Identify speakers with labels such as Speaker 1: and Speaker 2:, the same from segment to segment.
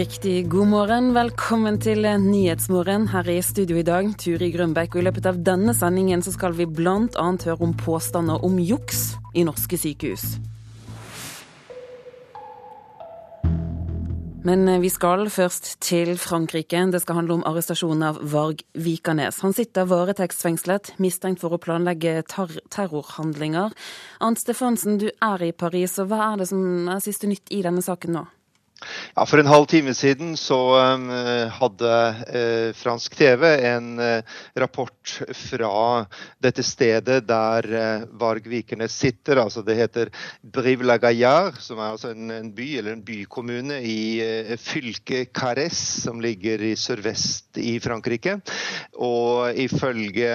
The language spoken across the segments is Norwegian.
Speaker 1: Riktig god morgen. Velkommen til Nyhetsmorgen her i studio i dag. Turi Grønbekk. Og I løpet av denne sendingen så skal vi bl.a. høre om påstander om juks i norske sykehus. Men vi skal først til Frankrike. Det skal handle om arrestasjonen av Varg Vikanes. Han sitter varetektsfengslet, mistenkt for å planlegge ter terrorhandlinger. Arnt Stefansen, du er i Paris, og hva er det som er siste nytt i denne saken nå?
Speaker 2: Ja, For en halv time siden så uh, hadde uh, fransk TV en uh, rapport fra dette stedet der Varg Vikernes sitter. altså Det heter Brive-la-Gaillard, som er altså en, by eller en bykommune i fylket Carès, som ligger i sørvest i Frankrike. Og ifølge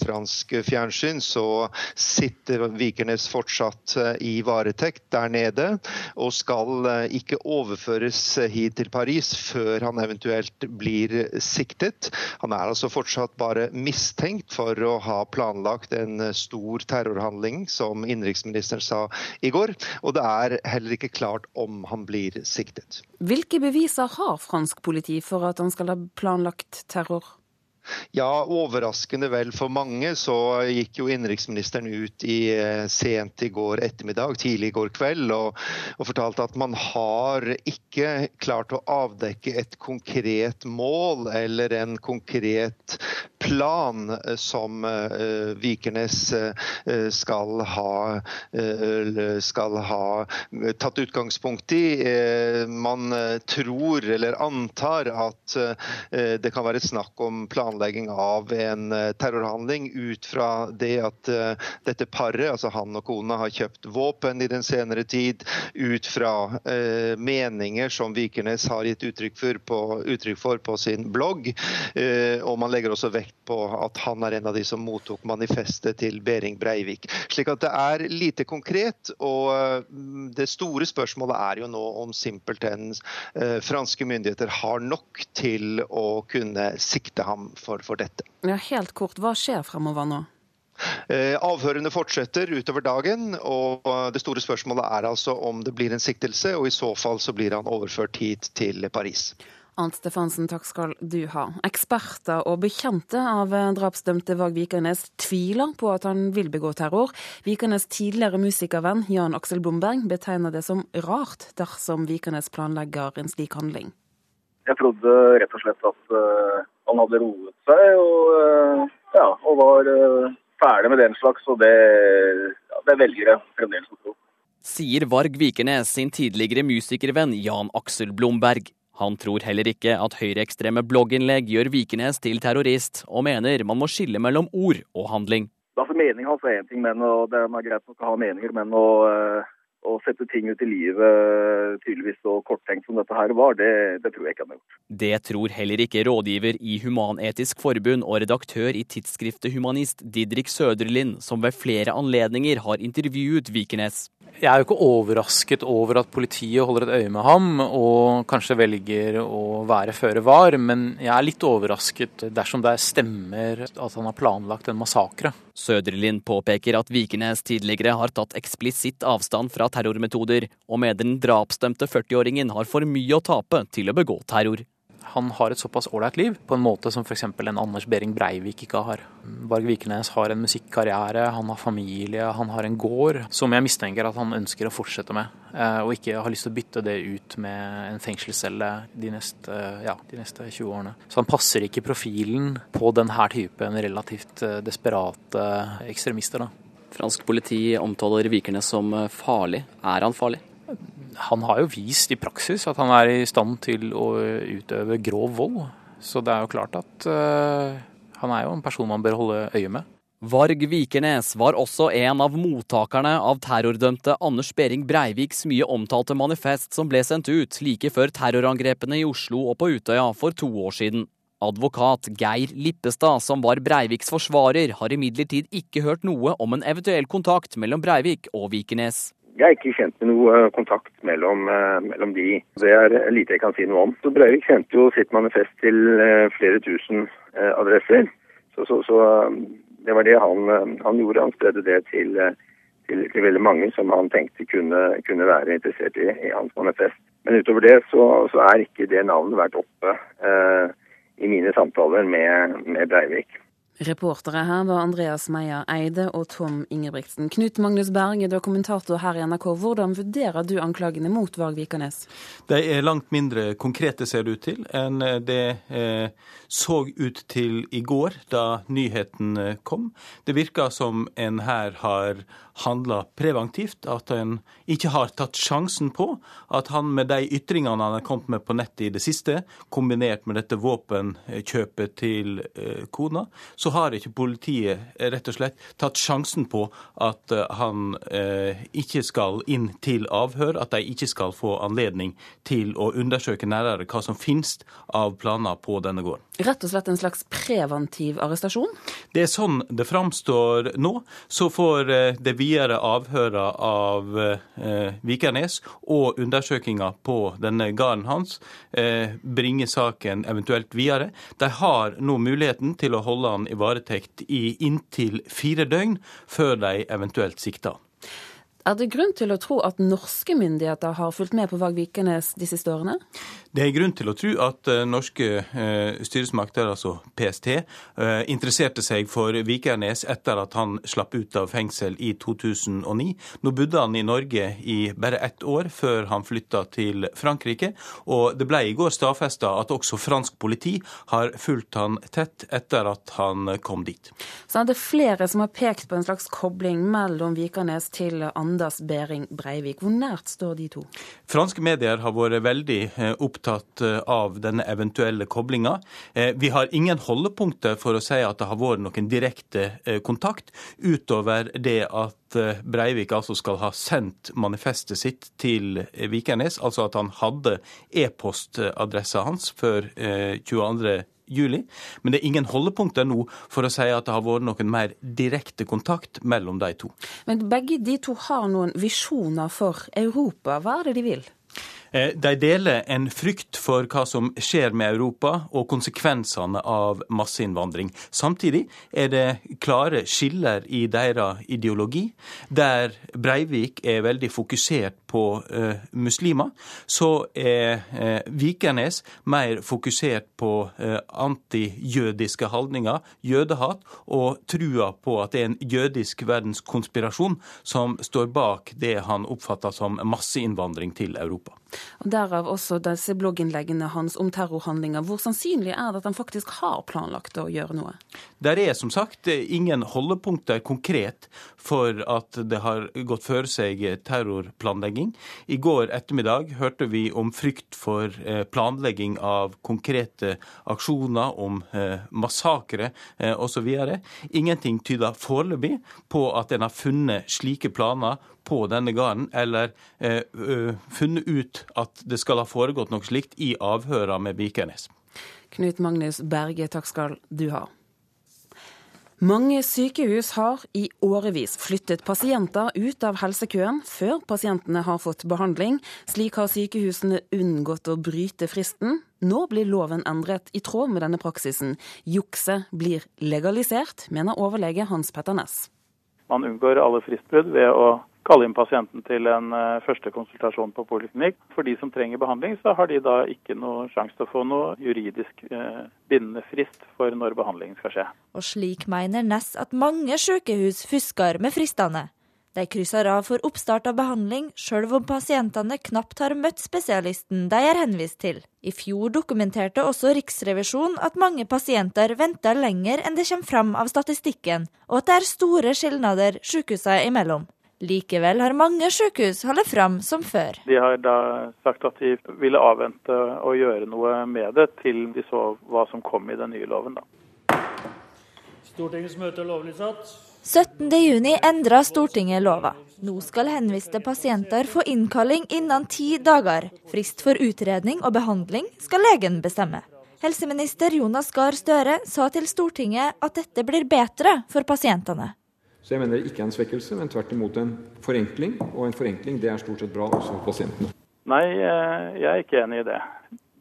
Speaker 2: fransk fjernsyn så sitter Vikernes fortsatt i varetekt der nede, og skal ikke overføres hit til Paris før han eventuelt blir siktet. Han er altså fortsatt bare mistenkt for å ha planlagt en stor terrorhandling, som innenriksministeren sa i går. Og det er heller ikke klart om han blir siktet.
Speaker 1: Hvilke beviser har fransk politi for at han skal ha planlagt terror?
Speaker 2: Ja, overraskende vel for mange så gikk jo innenriksministeren ut i eh, sent i går ettermiddag, tidlig i går kveld, og, og, fortalte at man har ikke klart å avdekke et konkret mål eller en konkret plan eh, som uh, Vikernes uh, skal ha, uh, skal ha tatt utgangspunkt i. man tror eller antar at det kan være snakk om plan planlegging av en eh, terrorhandling ut fra det at eh, dette paret, altså han og kona, har kjøpt våpen i den senere tid, ut fra eh, meninger som Vikernes har gitt uttrykk for, på, uttrykk for på sin blogg. og man legger også vekt på at han er en av de som mottok manifestet til Behring Breivik. Slik at det er lite konkret, og det store spørsmålet er jo nå om simpelthen franske myndigheter har nok til å kunne sikte ham for, for dette.
Speaker 1: Ja, helt kort, Hva skjer fremover nå?
Speaker 2: Eh, avhørene fortsetter utover dagen, og det store spørsmålet er altså om det blir en siktelse, og i så fall så blir han overført hit til Paris.
Speaker 1: Arnt Stefansen, takk skal du ha. Eksperter og bekjente av drapsdømte Vag Vikernes tviler på at han vil begå terror. Vikernes tidligere musikervenn Jan Aksel Blomberg betegner det som rart dersom Vikernes planlegger en slik handling.
Speaker 3: Jeg trodde rett og slett at han hadde roet seg og, uh, ja, og var uh, ferdig med den slags, og det, ja, det velger jeg fremdeles å tro.
Speaker 4: Sier Varg Vikernes sin tidligere musikervenn Jan Aksel Blomberg. Han tror heller ikke at høyreekstreme blogginnlegg gjør Vikernes til terrorist, og mener man må skille mellom ord og handling.
Speaker 3: Altså mening hans er én ting, men, og det er greit nok å ha meninger, men å å sette ting ut i livet tydeligvis så korttenkt som dette her var, det, det, tror jeg ikke han har gjort.
Speaker 4: Det tror heller ikke rådgiver i Human-Etisk Forbund og redaktør i tidsskriftet Humanist Didrik Søderlind, som ved flere anledninger har intervjuet Vikenes.
Speaker 5: Jeg er jo ikke overrasket over at politiet holder et øye med ham og kanskje velger å være føre var, men jeg er litt overrasket dersom det stemmer at han har planlagt en massakre.
Speaker 4: Søderlind påpeker at Vikernes tidligere har tatt eksplisitt avstand fra terrormetoder, og mener den drapsdømte 40-åringen har for mye å tape til å begå terror
Speaker 5: han har et såpass ålreit liv, på en måte som f.eks. en Anders Behring Breivik ikke har. Varg Vikernes har en musikkarriere, han har familie, han har en gård som jeg mistenker at han ønsker å fortsette med, eh, og ikke har lyst til å bytte det ut med en fengselscelle de neste, ja, de neste 20 årene. Så han passer ikke profilen på denne typen relativt eh, desperate ekstremister. da.
Speaker 4: Fransk politi omtaler Vikernes som farlig. Er han farlig?
Speaker 5: Han har jo vist i praksis at han er i stand til å utøve grov vold. Så det er jo klart at uh, han er jo en person man bør holde øye med.
Speaker 4: Varg Vikernes var også en av mottakerne av terrordømte Anders Behring Breiviks mye omtalte manifest som ble sendt ut like før terrorangrepene i Oslo og på Utøya for to år siden. Advokat Geir Lippestad, som var Breiviks forsvarer, har imidlertid ikke hørt noe om en eventuell kontakt mellom Breivik og Vikernes.
Speaker 3: Jeg er ikke kjent med noe eh, kontakt mellom, eh, mellom, de. Det er lite jeg kan si noe om. Så Breivik sendte jo sitt manifest til eh, flere tusen adresser. Så, så, så det var det han, han, gjorde. Han spredde det til, til, til, veldig mange som han tenkte kunne, kunne være interessert i, i, hans manifest. Men utover det så, så er ikke det navnet vært oppe eh, i mine samtaler med, med Breivik.
Speaker 1: Reportere her var Andreas Meyer Eide og Tom Ingebrigtsen. Knut Magnus Berge, du er kommentator her i NRK. Hvordan vurderer du anklagene mot Varg Vikernes?
Speaker 6: De er langt mindre konkrete, ser det ut til, enn det eh, så ut til i går, da nyheten eh, kom. Det virker som en her har handla preventivt, at en ikke har tatt sjansen på at han med de ytringene han har kommet med på nettet i det siste, kombinert med dette våpenkjøpet til eh, kona, så har ikke politiet eh, rett og slett tatt sjansen på at eh, han eh, ikke skal inn til avhør, at de ikke skal få anledning til å undersøke nærmere hva som finnes av planer på denne gården.
Speaker 1: Rett og slett en slags preventiv arrestasjon?
Speaker 6: Det er sånn det framstår nå. Så får det videre avhøret av eh, Vikernes og undersøkinga på denne gården hans eh, bringe saken eventuelt videre. De har nå muligheten til å holde han i varetekt i inntil fire døgn før de eventuelt sikter.
Speaker 1: Er det grunn til å tro at norske myndigheter har fulgt med på Varg Vikenes de siste årene?
Speaker 6: Det er grunn til å tro at uh, norske uh, styresmakter, altså PST, eh, interesserte seg for Vikernes etter at han slapp ut av fengsel i 2009. Nå bodde han i Norge i bare ett år før han flytta til Frankrike, og det ble i går stadfesta at også fransk politi har fulgt han tett etter at han kom dit.
Speaker 1: Så er det flere som har pekt på en slags kobling mellom Vikernes til andre Anders Behring Breivik. Hvor nært står de to?
Speaker 6: Franske medier har vært veldig eh, opptatt eh, av denne eventuelle koblinga. Eh, vi har ingen holdepunkter for å si at det har vært noen direkte kontakt, utover det at Breivik altså skal ha sendt manifestet sitt til Vikernes, altså at han hadde e-postadressa hans før 22 juli. Men det er ingen holdepunkter nå for å si at det har vært noen mer direkte kontakt mellom de to.
Speaker 1: Men begge de to har noen visjoner for Europa. Hva er det de vil?
Speaker 6: Eh, de deler en frykt for hva som skjer med Europa og konsekvensene av masseinnvandring. Samtidig er det klare skiller i deres ideologi. Der Breivik er veldig fokusert på uh, muslimer, så er uh, Vikernes mer fokusert på uh, antijødiske holdninger, jødehat, og trua på at det er en jødisk verdenskonspirasjon som står bak det han oppfatter som masseinnvandring til Europa.
Speaker 1: Og Derav også disse blogginnleggene hans om terrorhandlinger. Hvor sannsynlig er det at han faktisk har planlagt å gjøre noe?
Speaker 6: Der er som sagt ingen holdepunkter konkret for at det har gått for seg terrorplanlegging. I går ettermiddag hørte vi om frykt for eh, planlegging av konkrete aksjoner, om eh, massakre eh, osv. Ingenting tyder foreløpig på at en har funnet slike planer på denne gården, eller eh, funnet ut at det skal ha foregått noe slikt i avhøra med Vikernes.
Speaker 1: Knut Magnus Berge, takk skal du ha. Mange sykehus har i årevis flyttet pasienter ut av helsekøen før pasientene har fått behandling. Slik har sykehusene unngått å bryte fristen. Nå blir loven endret i tråd med denne praksisen. Jukse blir legalisert, mener overlege Hans Petter Næss.
Speaker 7: Man unngår alle fristbrudd ved å kalle inn pasienten til en uh, første konsultasjon på poliklinikk. For de som trenger behandling, så har de da ikke noe sjanse til å få noe juridisk uh, bindende frist for når behandlingen skal skje.
Speaker 8: Og slik mener Ness at mange sykehus fusker med fristene. De krysser av for oppstart av behandling, sjøl om pasientene knapt har møtt spesialisten de er henvist til. I fjor dokumenterte også Riksrevisjonen at mange pasienter venter lenger enn det kommer fram av statistikken, og at det er store skilnader sykehusene imellom. Likevel har mange sykehus holdt fram som før.
Speaker 7: De har da sagt at de ville avvente å gjøre noe med det til de så hva som kom i den nye loven. Da.
Speaker 8: Stortingets møte er lovlig satt. 17.6 endra Stortinget lova. Nå skal henviste pasienter få innkalling innen ti dager. Frist for utredning og behandling skal legen bestemme. Helseminister Jonas Gahr Støre sa til Stortinget at dette blir bedre for pasientene.
Speaker 9: Så jeg mener det ikke er en svekkelse, men tvert imot en forenkling. Og en forenkling det er stort sett bra også for pasientene.
Speaker 7: Nei, eh, jeg er ikke enig i det.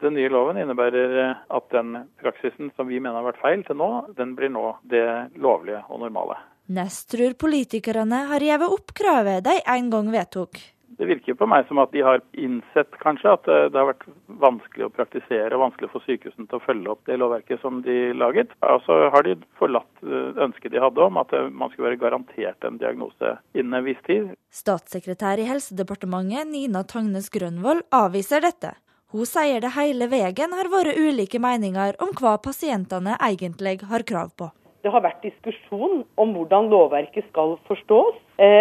Speaker 7: Den nye loven innebærer eh, at den praksisen som vi mener har vært feil til nå, den blir nå det lovlige og normale.
Speaker 8: Nest tror politikerne har gjevet opp kravet de en gang vedtok.
Speaker 7: Det virker på meg som at de har innsett kanskje at eh, det har vært vanskelig å praktisere og vanskelig for sykehusene til å følge opp det lovverket som de laget. Og så har de forlatt eh, ønsket de hadde om at eh, man skulle være garantert en diagnose innen en viss tid.
Speaker 8: Statssekretær i Helsedepartementet Nina Tangnes Grønvold avviser dette. Hun sier det hele veien har vært ulike meninger om hva pasientene egentlig har krav på.
Speaker 10: Det har vært diskusjon om hvordan lovverket skal forstås,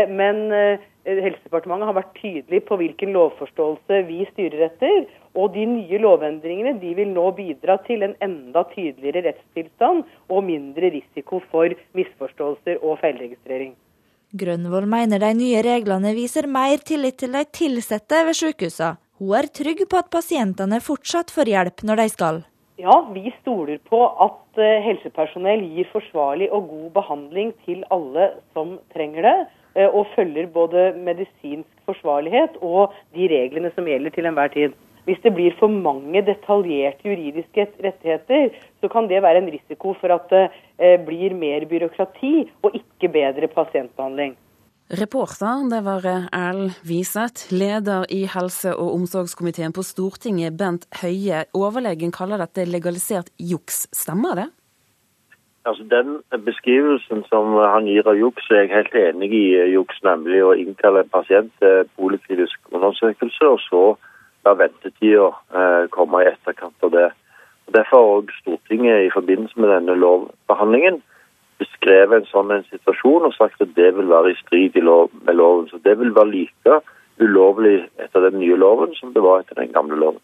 Speaker 10: men Helsedepartementet har vært tydelig på hvilken lovforståelse vi styrer etter. Og de nye lovendringene de vil nå bidra til en enda tydeligere rettstilstand og mindre risiko for misforståelser og feilregistrering.
Speaker 8: Grønvoll mener de nye reglene viser mer tillit til de ansatte ved sykehusene. Hun er trygg på at pasientene fortsatt får hjelp når de skal.
Speaker 10: Ja, vi stoler på at eh, helsepersonell gir forsvarlig og god behandling til alle som trenger det. Eh, og følger både medisinsk forsvarlighet og de reglene som gjelder til enhver tid. Hvis det blir for mange detaljerte juridiske rettigheter, så kan det være en risiko for at det eh, blir mer byråkrati og ikke bedre pasientbehandling.
Speaker 1: Reporter det var Erlend Wiseth. Leder i helse- og omsorgskomiteen på Stortinget, Bent Høie. Overlegen kaller dette legalisert juks. Stemmer det?
Speaker 11: Altså Den beskrivelsen som han gir av juks, er jeg helt enig i eh, juks, nemlig å innkalle en pasient til poliklinisk undersøkelse, og så la ventetida eh, komme i etterkant av det. Og Derfor har også Stortinget i forbindelse med denne lovbehandlingen beskrevet en sånn en situasjon og sagt at det vil være i strid lov, med loven. Så det vil være like ulovlig etter den nye loven som det var etter den gamle loven.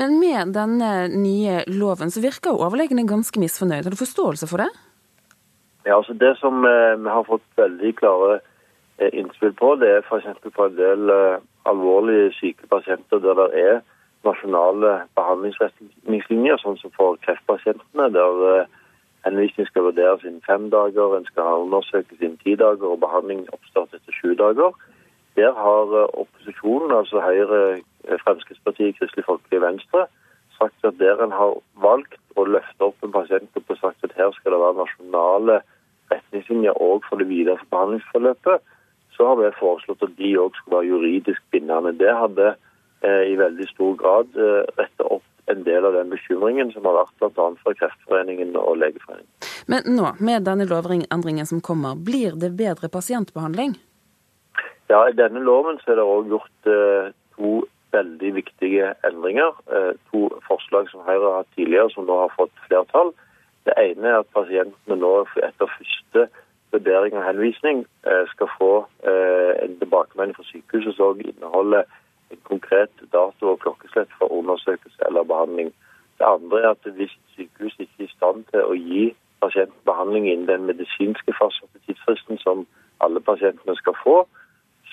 Speaker 1: Men med denne nye loven så virker overlegene ganske misfornøyd. Har du forståelse for det?
Speaker 11: Ja, altså Det som eh, vi har fått veldig klare eh, innspill på, det er f.eks. på en del eh, alvorlig syke pasienter der det er nasjonale behandlingsretningslinjer, sånn som for kreftpasientene, der eh, henvisning skal vurderes innen fem dager, en skal ha undersøkelse innen ti dager og behandling oppstart etter sju dager. Der har eh, opposisjonen, altså Høyre, eh, Fremskrittspartiet, Kristelig Folkeparti, Venstre, sagt at der en har valgt å løfte opp en pasientgruppe og sagt at her skal det være nasjonale retningslinjer òg for det videre behandlingsforløpet, så har vi foreslått at de òg skal være juridisk bindende. Det hadde eh, i veldig stor grad eh, retta opp en del av den bekymringen som har vært bl.a. fra Kreftforeningen og Legeforeningen.
Speaker 1: Men nå, med denne lovendringen som kommer, blir det bedre pasientbehandling?
Speaker 11: Ja, I denne loven så er det òg gjort eh, to veldig viktige endringer. Eh, to forslag som Høyre har hatt tidligere, som nå har fått flertall. Det ene er at pasientene nå etter første vurdering og henvisning eh, skal få eh, en tilbakemelding fra sykehuset som inneholder en konkret dato og klokkeslett for undersøkelse eller behandling. Det andre er at hvis sykehuset ikke er i stand til å gi pasienten behandling innen den medisinske fastsatte tidsfristen som alle pasientene skal få,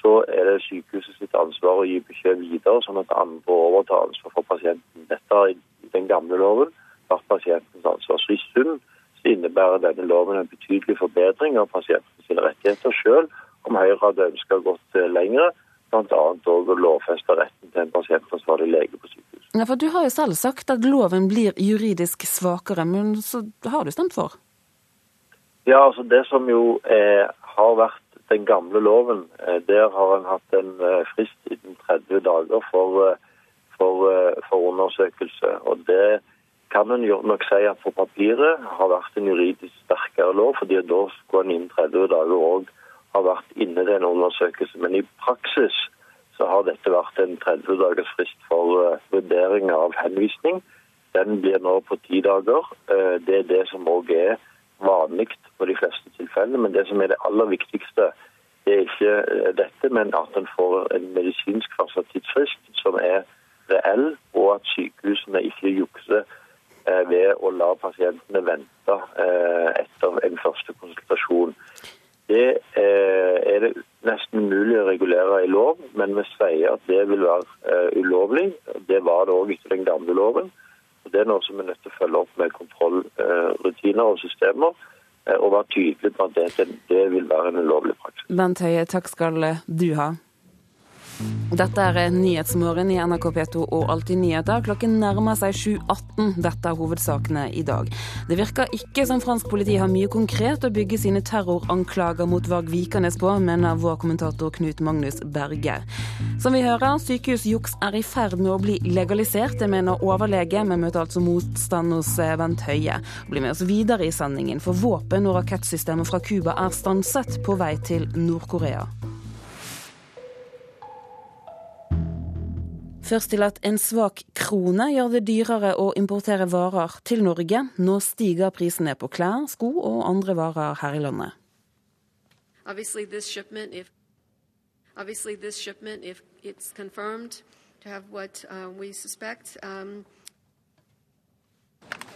Speaker 11: så er det sykehuset sitt ansvar å gi beskjed videre, sånn at andre overtar ansvar for pasienten. Dette har i den gamle loven vært pasientens ansvar. Så i sum så innebærer denne loven en betydelig forbedring av pasientens rettigheter, selv om Høyre hadde ønska gått lengre, bl.a. òg å lovfeste retten til en pasientansvarlig lege på sykehus.
Speaker 1: Ja, for Du har jo selv sagt at loven blir juridisk svakere, men så har du stemt for?
Speaker 11: Ja, altså Det som jo eh, har vært den gamle loven, eh, der har en hatt en eh, frist innen 30 dager for, eh, for, for undersøkelse. Og det kan en nok si at for papiret har vært en juridisk sterkere lov, fordi da skulle en innen 30 dager òg ha vært inne i en undersøkelse. Men i praksis så har dette vært en 30 dagers frist for vurdering av henvisning. Den blir nå på ti dager. Det er det som òg er vanlig på de fleste tilfellene. Men det som er det aller viktigste, det er ikke eh, dette, men at en får en medisinsk fastsatt tidsfrist som er reell, og at sykehusene ikke jukser eh, ved å la pasientene vente eh, etter en første konsultasjon. Det er det nesten umulig å regulere i lov, men vi sier at det vil være ulovlig. Det var det òg etter den gamle loven. Det er noe som vi er nødt til å følge opp med kontrollrutiner og systemer. Eh, og være tydelig på at det, det vil være en ulovlig praksis.
Speaker 1: Bent Høie, takk skal du ha. Dette er Nyhetsmorgen i NRK P2 og Alltid nyheter. Klokken nærmer seg 7.18. Dette er hovedsakene i dag. Det virker ikke som fransk politi har mye konkret å bygge sine terroranklager mot Varg Vikernes på, mener vår kommentator Knut Magnus Berge. Som vi hører, sykehusjuks er i ferd med å bli legalisert. Det mener overlege, men møter altså motstand hos eh, Bent Høie. Bli med oss videre i sendingen, for våpen- og rakettsystemet fra Cuba er stanset på vei til Nord-Korea. Først til at en svak krone gjør det dyrere å importere varer til Norge. Nå stiger prisene på klær, sko og andre varer her i landet.
Speaker 12: Obviously, this shipment, if obviously this shipment, if it's confirmed to have what uh, we suspect. Um...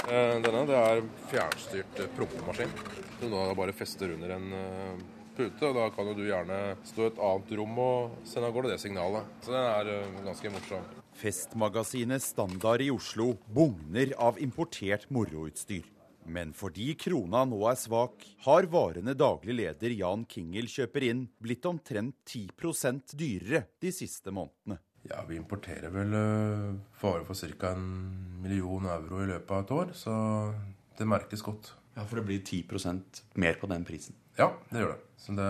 Speaker 13: Eh, denne det er fjernstyrt eh, prompemaskin. Som da bare fester under en uh, pute. og Da kan jo du gjerne stå i et annet rom og sende av gårde det signalet. Så den er uh, ganske morsom.
Speaker 14: Festmagasinet Standard i Oslo bugner av importert moroutstyr. Men fordi krona nå er svak, har varene daglig leder Jan Kingel kjøper inn, blitt omtrent 10% dyrere de siste månedene.
Speaker 13: Ja, Vi importerer vel varer for ca. en million euro i løpet av et år, så det merkes godt.
Speaker 14: Ja, For det blir 10% mer på den prisen?
Speaker 13: Ja, det gjør det. Så det,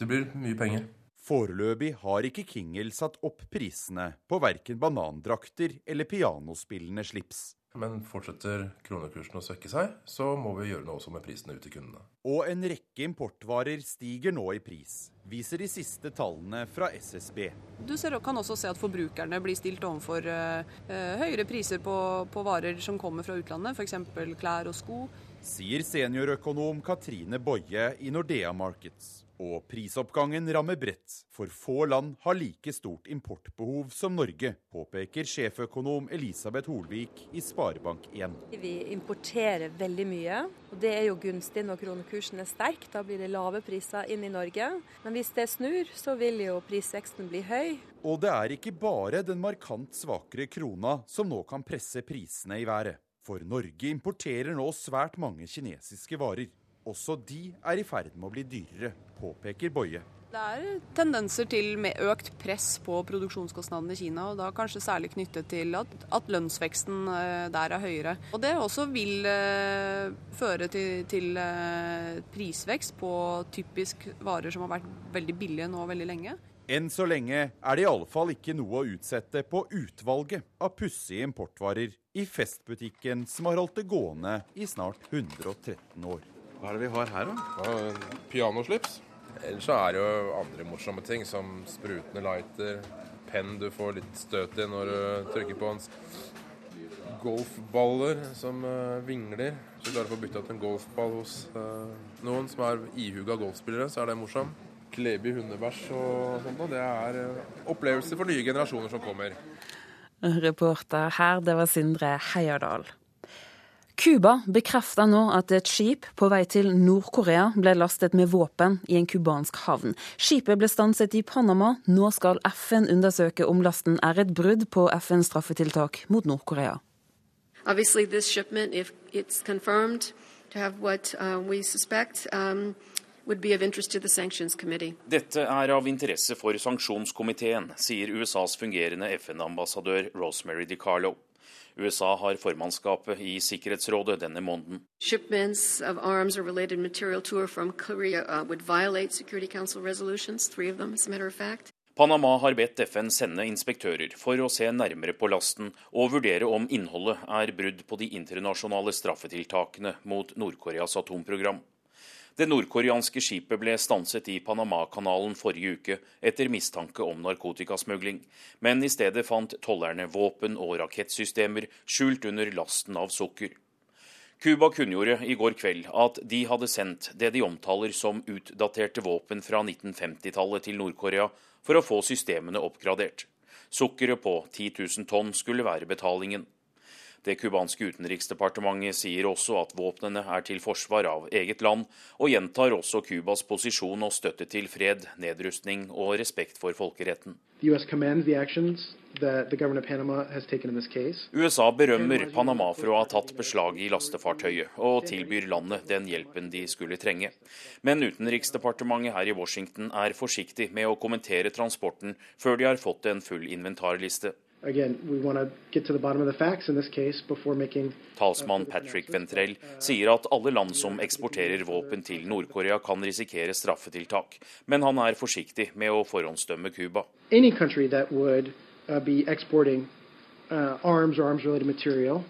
Speaker 13: det blir mye penger.
Speaker 14: Foreløpig har ikke Kingel satt opp prisene på verken banandrakter eller pianospillende slips.
Speaker 13: Men fortsetter kronekursen å svekke seg, så må vi gjøre noe også med prisene ut til kundene.
Speaker 14: Og en rekke importvarer stiger nå i pris, viser de siste tallene fra SSB.
Speaker 15: Du ser, kan også se at forbrukerne blir stilt overfor uh, høyere priser på, på, varer som kommer fra utlandet, f.eks. klær og sko
Speaker 14: sier seniorøkonom Katrine Boje i Nordea Markets. Og prisoppgangen rammer bredt, for få land har like stort importbehov som Norge, påpeker sjeføkonom Elisabeth Holvik i Sparebank1.
Speaker 16: Vi importerer veldig mye, og det er jo gunstig når kronekursen er sterk. Da blir det lave priser inn i Norge. Men hvis det snur, så vil jo prisveksten bli høy.
Speaker 14: Og det er ikke bare den markant svakere krona som nå kan presse prisene i været. For Norge importerer nå svært mange kinesiske varer. Også de er i ferd med å bli dyrere, påpeker Boje.
Speaker 15: Det er tendenser til med økt press på produksjonskostnadene i Kina, og da kanskje særlig knyttet til at, at lønnsveksten eh, der er høyere. Og Det også vil uh, føre til, til uh, prisvekst på typisk varer som har vært veldig billige nå veldig lenge.
Speaker 14: Enn så lenge er det i alle fall ikke noe å utsette på utvalget av pussige importvarer i festbutikken som har holdt det gående i snart 113 år.
Speaker 13: Hva er det vi har her, da? Ja, pianoslips. Ellers så er det jo andre morsomme ting, som sprutende lighter, penn du får litt støt i når du trykker på den, golfballer som uh, vingler. Hvis du klarer å få bytta ut en golfball hos uh, noen som er ihuga golfspillere, så er det morsomt klebe i hundebæsj og sånt. Og det er eh, opplevelser for nye generasjoner som kommer.
Speaker 1: Reporter her, det var Sindre Heierdal. Cuba bekrefter nå at et skip på vei til Nord-Korea ble lastet med våpen i en cubansk havn. Skipet ble stanset i Panama. Nå skal FN undersøke om lasten er et brudd på FNs straffetiltak mot Nord-Korea.
Speaker 12: Obviously, this shipment, if it's confirmed to have what uh, we suspect, um,
Speaker 17: dette er av interesse for sanksjonskomiteen, sier USAs fungerende FN-ambassadør Rosemary DiCarlo. USA har formannskapet i Sikkerhetsrådet denne måneden.
Speaker 12: Shipments of arms or related material to or from Korea uh, would violate Security Council resolutions, three of them, as a matter of fact.
Speaker 17: Panama har bedt FN sende inspektører for å se nærmere på lasten og vurdere om innholdet er brudd på de internasjonale straffetiltakene mot Nord-Koreas atomprogram. Det nordkoreanske skipet ble stanset i Panamakanalen forrige uke etter mistanke om narkotikasmugling, men i stedet fant tollerne våpen og rakettsystemer skjult under lasten av sukker. Cuba kunngjorde i går kveld at de hadde sendt det de omtaler som utdaterte våpen fra 1950-tallet til Nord-Korea for å få systemene oppgradert. Sukkeret på 10 000 tonn skulle være betalingen. Det cubanske utenriksdepartementet sier også at våpnene er til forsvar av eget land, og gjentar også Cubas posisjon og støtte til fred, nedrustning og respekt for folkeretten. USA berømmer Panama for å ha tatt beslag i lastefartøyet, og tilbyr landet den hjelpen de skulle trenge. Men utenriksdepartementet her i Washington er forsiktig med å kommentere transporten før de har fått en full inventarliste. Talsmann Patrick Ventrell sier at alle land som eksporterer våpen til Nord-Korea kan risikere straffetiltak, men han er forsiktig med å forhåndsdømme Cuba. Uh, uh, arms or arms-related material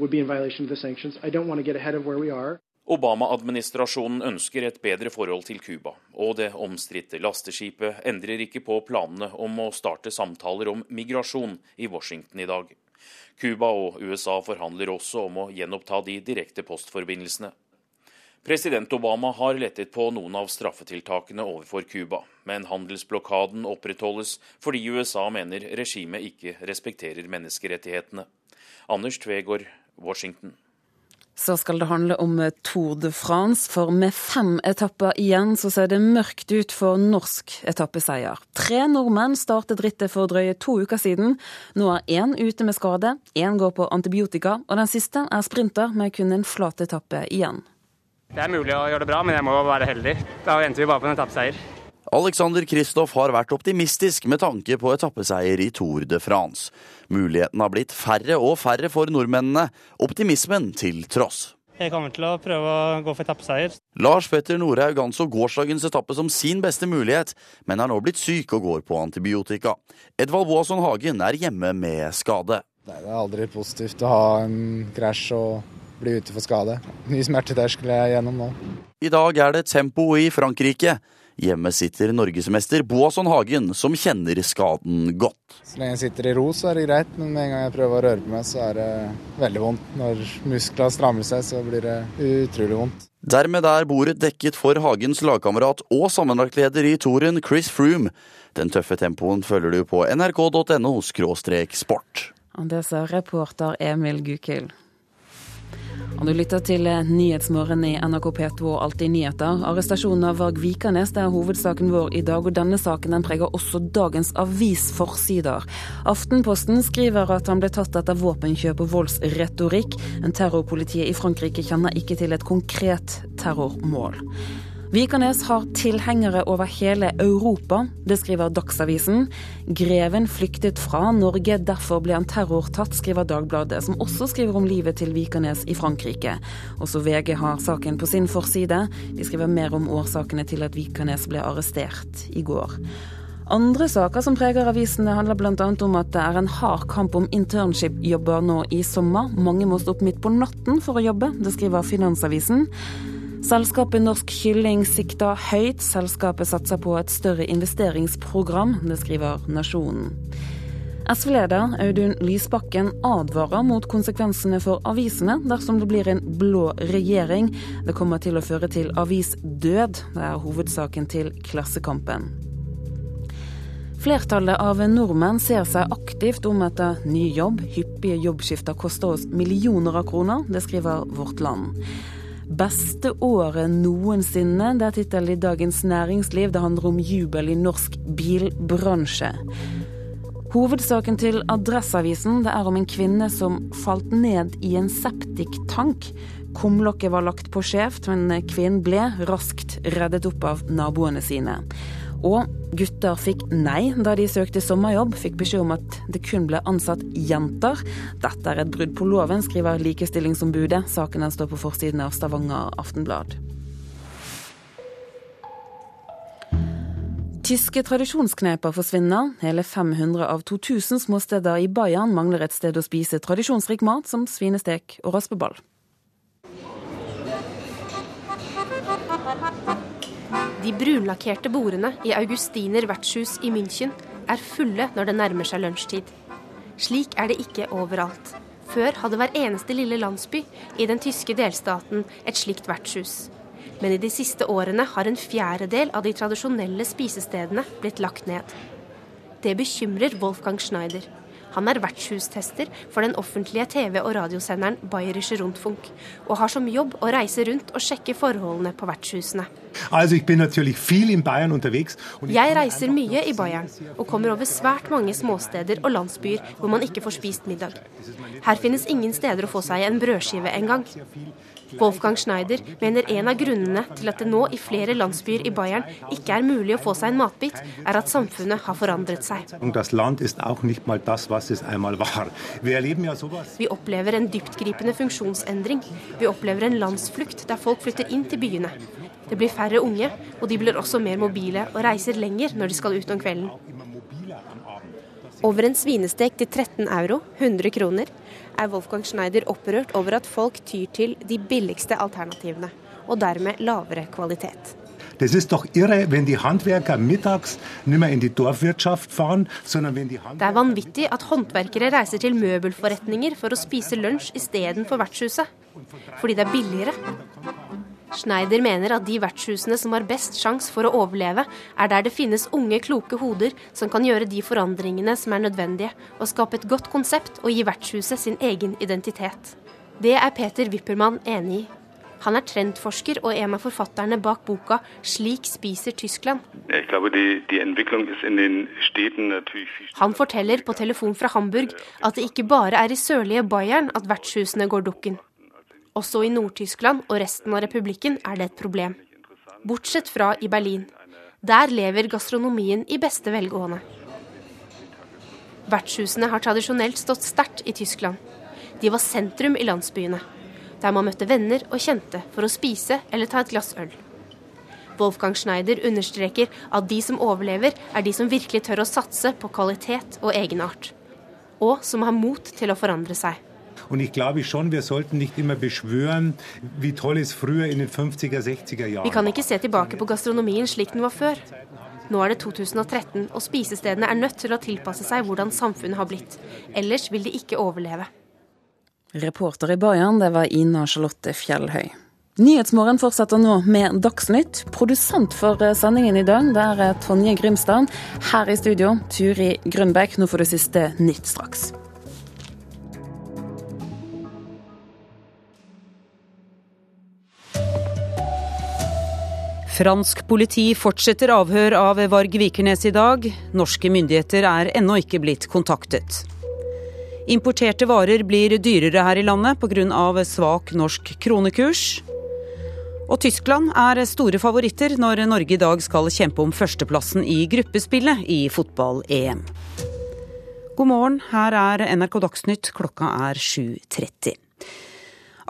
Speaker 17: would be in violation of the sanctions. I don't want to get ahead of where we are. Obama-administrasjonen ønsker et bedre forhold til Cuba, og det omstridte lasteskipet endrer ikke på planene om å starte samtaler om migrasjon i Washington i dag. Cuba og USA forhandler også om å gjenoppta de direkte postforbindelsene. President Obama har lettet på noen av straffetiltakene overfor Cuba, men handelsblokaden opprettholdes fordi USA mener regimet ikke respekterer menneskerettighetene. Anders Tvegård, Washington.
Speaker 1: Så skal det handle om Tour de France, for med fem etapper igjen så ser det mørkt ut for norsk etappeseier. Tre nordmenn startet rittet for drøye to uker siden. Nå er én ute med skade, én går på antibiotika, og den siste er sprinter med kun en flat etappe igjen.
Speaker 18: Det er mulig å gjøre det bra, men jeg må være heldig. Da endte vi bare på en etappeseier.
Speaker 19: Alexander Kristoff har vært optimistisk med tanke på etappeseier i Tour de France. Mulighetene har blitt færre og færre for nordmennene, optimismen til tross.
Speaker 18: Jeg kommer til å prøve å gå for etappeseier.
Speaker 19: Lars Petter Norhaug anså gårsdagens etappe som sin beste mulighet, men er nå blitt syk og går på antibiotika. Edvald Boasson Hagen er hjemme med skade.
Speaker 20: Det er aldri positivt å ha en krasj og bli ute for skade. Ny smerteterskel jeg er gjennom nå.
Speaker 19: I dag er det tempo i Frankrike. Hjemme sitter norgesmester Boasson Hagen, som kjenner skaden godt.
Speaker 20: Så lenge jeg sitter i ro, så er det greit, men med en gang jeg prøver å røre på meg, så er det veldig vondt. Når musklene strammer seg, så blir det utrolig vondt.
Speaker 19: Dermed er bordet dekket for Hagens lagkamerat og sammenlagtleder i toren, Chris Froome. Den tøffe tempoen følger du på nrk.no sport.
Speaker 1: Det sa reporter Emil Gukild. Og du lytter til Nyhetsmorgen i NRK P2 og Alltid nyheter. Arrestasjonen av Varg Vikanes det er hovedsaken vår i dag, og denne saken den preger også dagens avisforsider. Aftenposten skriver at han ble tatt etter våpenkjøp og voldsretorikk. En terrorpolitiet i Frankrike kjenner ikke til et konkret terrormål. Vikanes har tilhengere over hele Europa, det skriver Dagsavisen. Greven flyktet fra Norge, derfor ble han terrortatt, skriver Dagbladet, som også skriver om livet til Vikernes i Frankrike. Også VG har saken på sin forside. De skriver mer om årsakene til at Vikernes ble arrestert i går. Andre saker som preger avisene, handler bl.a. om at det er en hard kamp om internship-jobber nå i sommer. Mange må stå opp midt på natten for å jobbe, det skriver Finansavisen. Selskapet Norsk Kylling sikter høyt. Selskapet satser på et større investeringsprogram, det skriver Nasjonen. SV-leder Audun Lysbakken advarer mot konsekvensene for avisene dersom det blir en blå regjering. Det kommer til å føre til avisdød. Det er hovedsaken til Klassekampen. Flertallet av nordmenn ser seg aktivt om etter ny jobb. Hyppige jobbskifter koster oss millioner av kroner. Det skriver Vårt Land. Beste året noensinne, det er tittelen i Dagens Næringsliv. Det handler om jubel i norsk bilbransje. Hovedsaken til Adresseavisen det er om en kvinne som falt ned i en septiktank. Kumlokket var lagt på skjevt, men kvinnen ble raskt reddet opp av naboene sine. Og gutter fikk nei da de søkte sommerjobb, fikk beskjed om at det kun ble ansatt jenter. Dette er et brudd på loven, skriver Likestillingsombudet. Saken står på forsiden av Stavanger Aftenblad. Tyske tradisjonskneper forsvinner. Hele 500 av 2000 småsteder i Bayern mangler et sted å spise tradisjonsrik mat som svinestek og raspeball.
Speaker 21: De brunlakkerte bordene i Augustiner vertshus i München er fulle når det nærmer seg lunsjtid. Slik er det ikke overalt. Før hadde hver eneste lille landsby i den tyske delstaten et slikt vertshus. Men i de siste årene har en fjerdedel av de tradisjonelle spisestedene blitt lagt ned. Det bekymrer Wolfgang Schneider. Han er vertshustester for den offentlige TV- og radiosenderen Bayerische Rundfunk, og har som jobb å reise rundt og sjekke forholdene på vertshusene. Jeg reiser mye i Bayern, og kommer over svært mange småsteder og landsbyer hvor man ikke får spist middag. Her finnes ingen steder å få seg en brødskive engang. Wolfgang Schneider mener en av grunnene til at det nå i flere landsbyer i Bayern ikke er mulig å få seg en matbit, er at samfunnet har forandret seg. Vi opplever en dyptgripende funksjonsendring. Vi opplever en landsflukt der folk flytter inn til byene. Det blir færre unge, og de blir også mer mobile og reiser lenger når de skal ut om kvelden. Over en svinestek til 13 euro, 100 kroner, er Wolfgang Schneider opprørt over at folk tyr til de billigste alternativene, og dermed lavere kvalitet.
Speaker 22: Det ist doch irre, wenn die Handwerker mittags nicht mehr in die Dorfwirtschaft fahren, sondern wenn die
Speaker 21: Det er vanvittig at håndverkere reiser til møbelforretninger for å spise lunsj istedenfor vertshuset. Fordi det er billigere. Schneider mener at de vertshusene som har best sjanse for å overleve, er der det finnes unge, kloke hoder som kan gjøre de forandringene som er nødvendige, og skape et godt konsept og gi vertshuset sin egen identitet. Det er Peter Wippermann enig i. Han er trendforsker og en av forfatterne bak boka 'Slik spiser Tyskland'. Han forteller på telefon fra Hamburg at det ikke bare er i sørlige Bayern at vertshusene går dukken. Også i Nord-Tyskland og resten av republikken er det et problem. Bortsett fra i Berlin. Der lever gastronomien i beste velgående. Vertshusene har tradisjonelt stått sterkt i Tyskland. De var sentrum i landsbyene, der man møtte venner og kjente for å spise eller ta et glass øl. Wolfgang Schneider understreker at de som overlever, er de som virkelig tør å satse på kvalitet og egenart. Og som har mot til å forandre seg.
Speaker 22: Und ich glaube schon, wir sollten nicht immer beschwören, wie toll es früher in den 50er, 60er Jahren
Speaker 21: Vi kan ikke se tilbake på gastronomien slik den var før. Nå er det 2013, og spisestedene er nødt til å tilpasse seg hvordan samfunnet har blitt. Ellers vil de ikke overleve.
Speaker 1: Reporter i Bayern, det var Ina Charlotte Fjellhøy. Nyhetsmorgen fortsetter nå med Dagsnytt. Produsent for sendingen i dag, det er Tonje Grimstad. Her i studio, Turi Grønbekk. Nå får du siste nytt straks.
Speaker 23: Fransk politi fortsetter avhør av Varg Vikernes i dag. Norske myndigheter er ennå ikke blitt kontaktet. Importerte varer blir dyrere her i landet pga. svak norsk kronekurs. Og Tyskland er store favoritter når Norge i dag skal kjempe om førsteplassen i gruppespillet i fotball-EM. God morgen, her er NRK Dagsnytt, klokka er 7.30.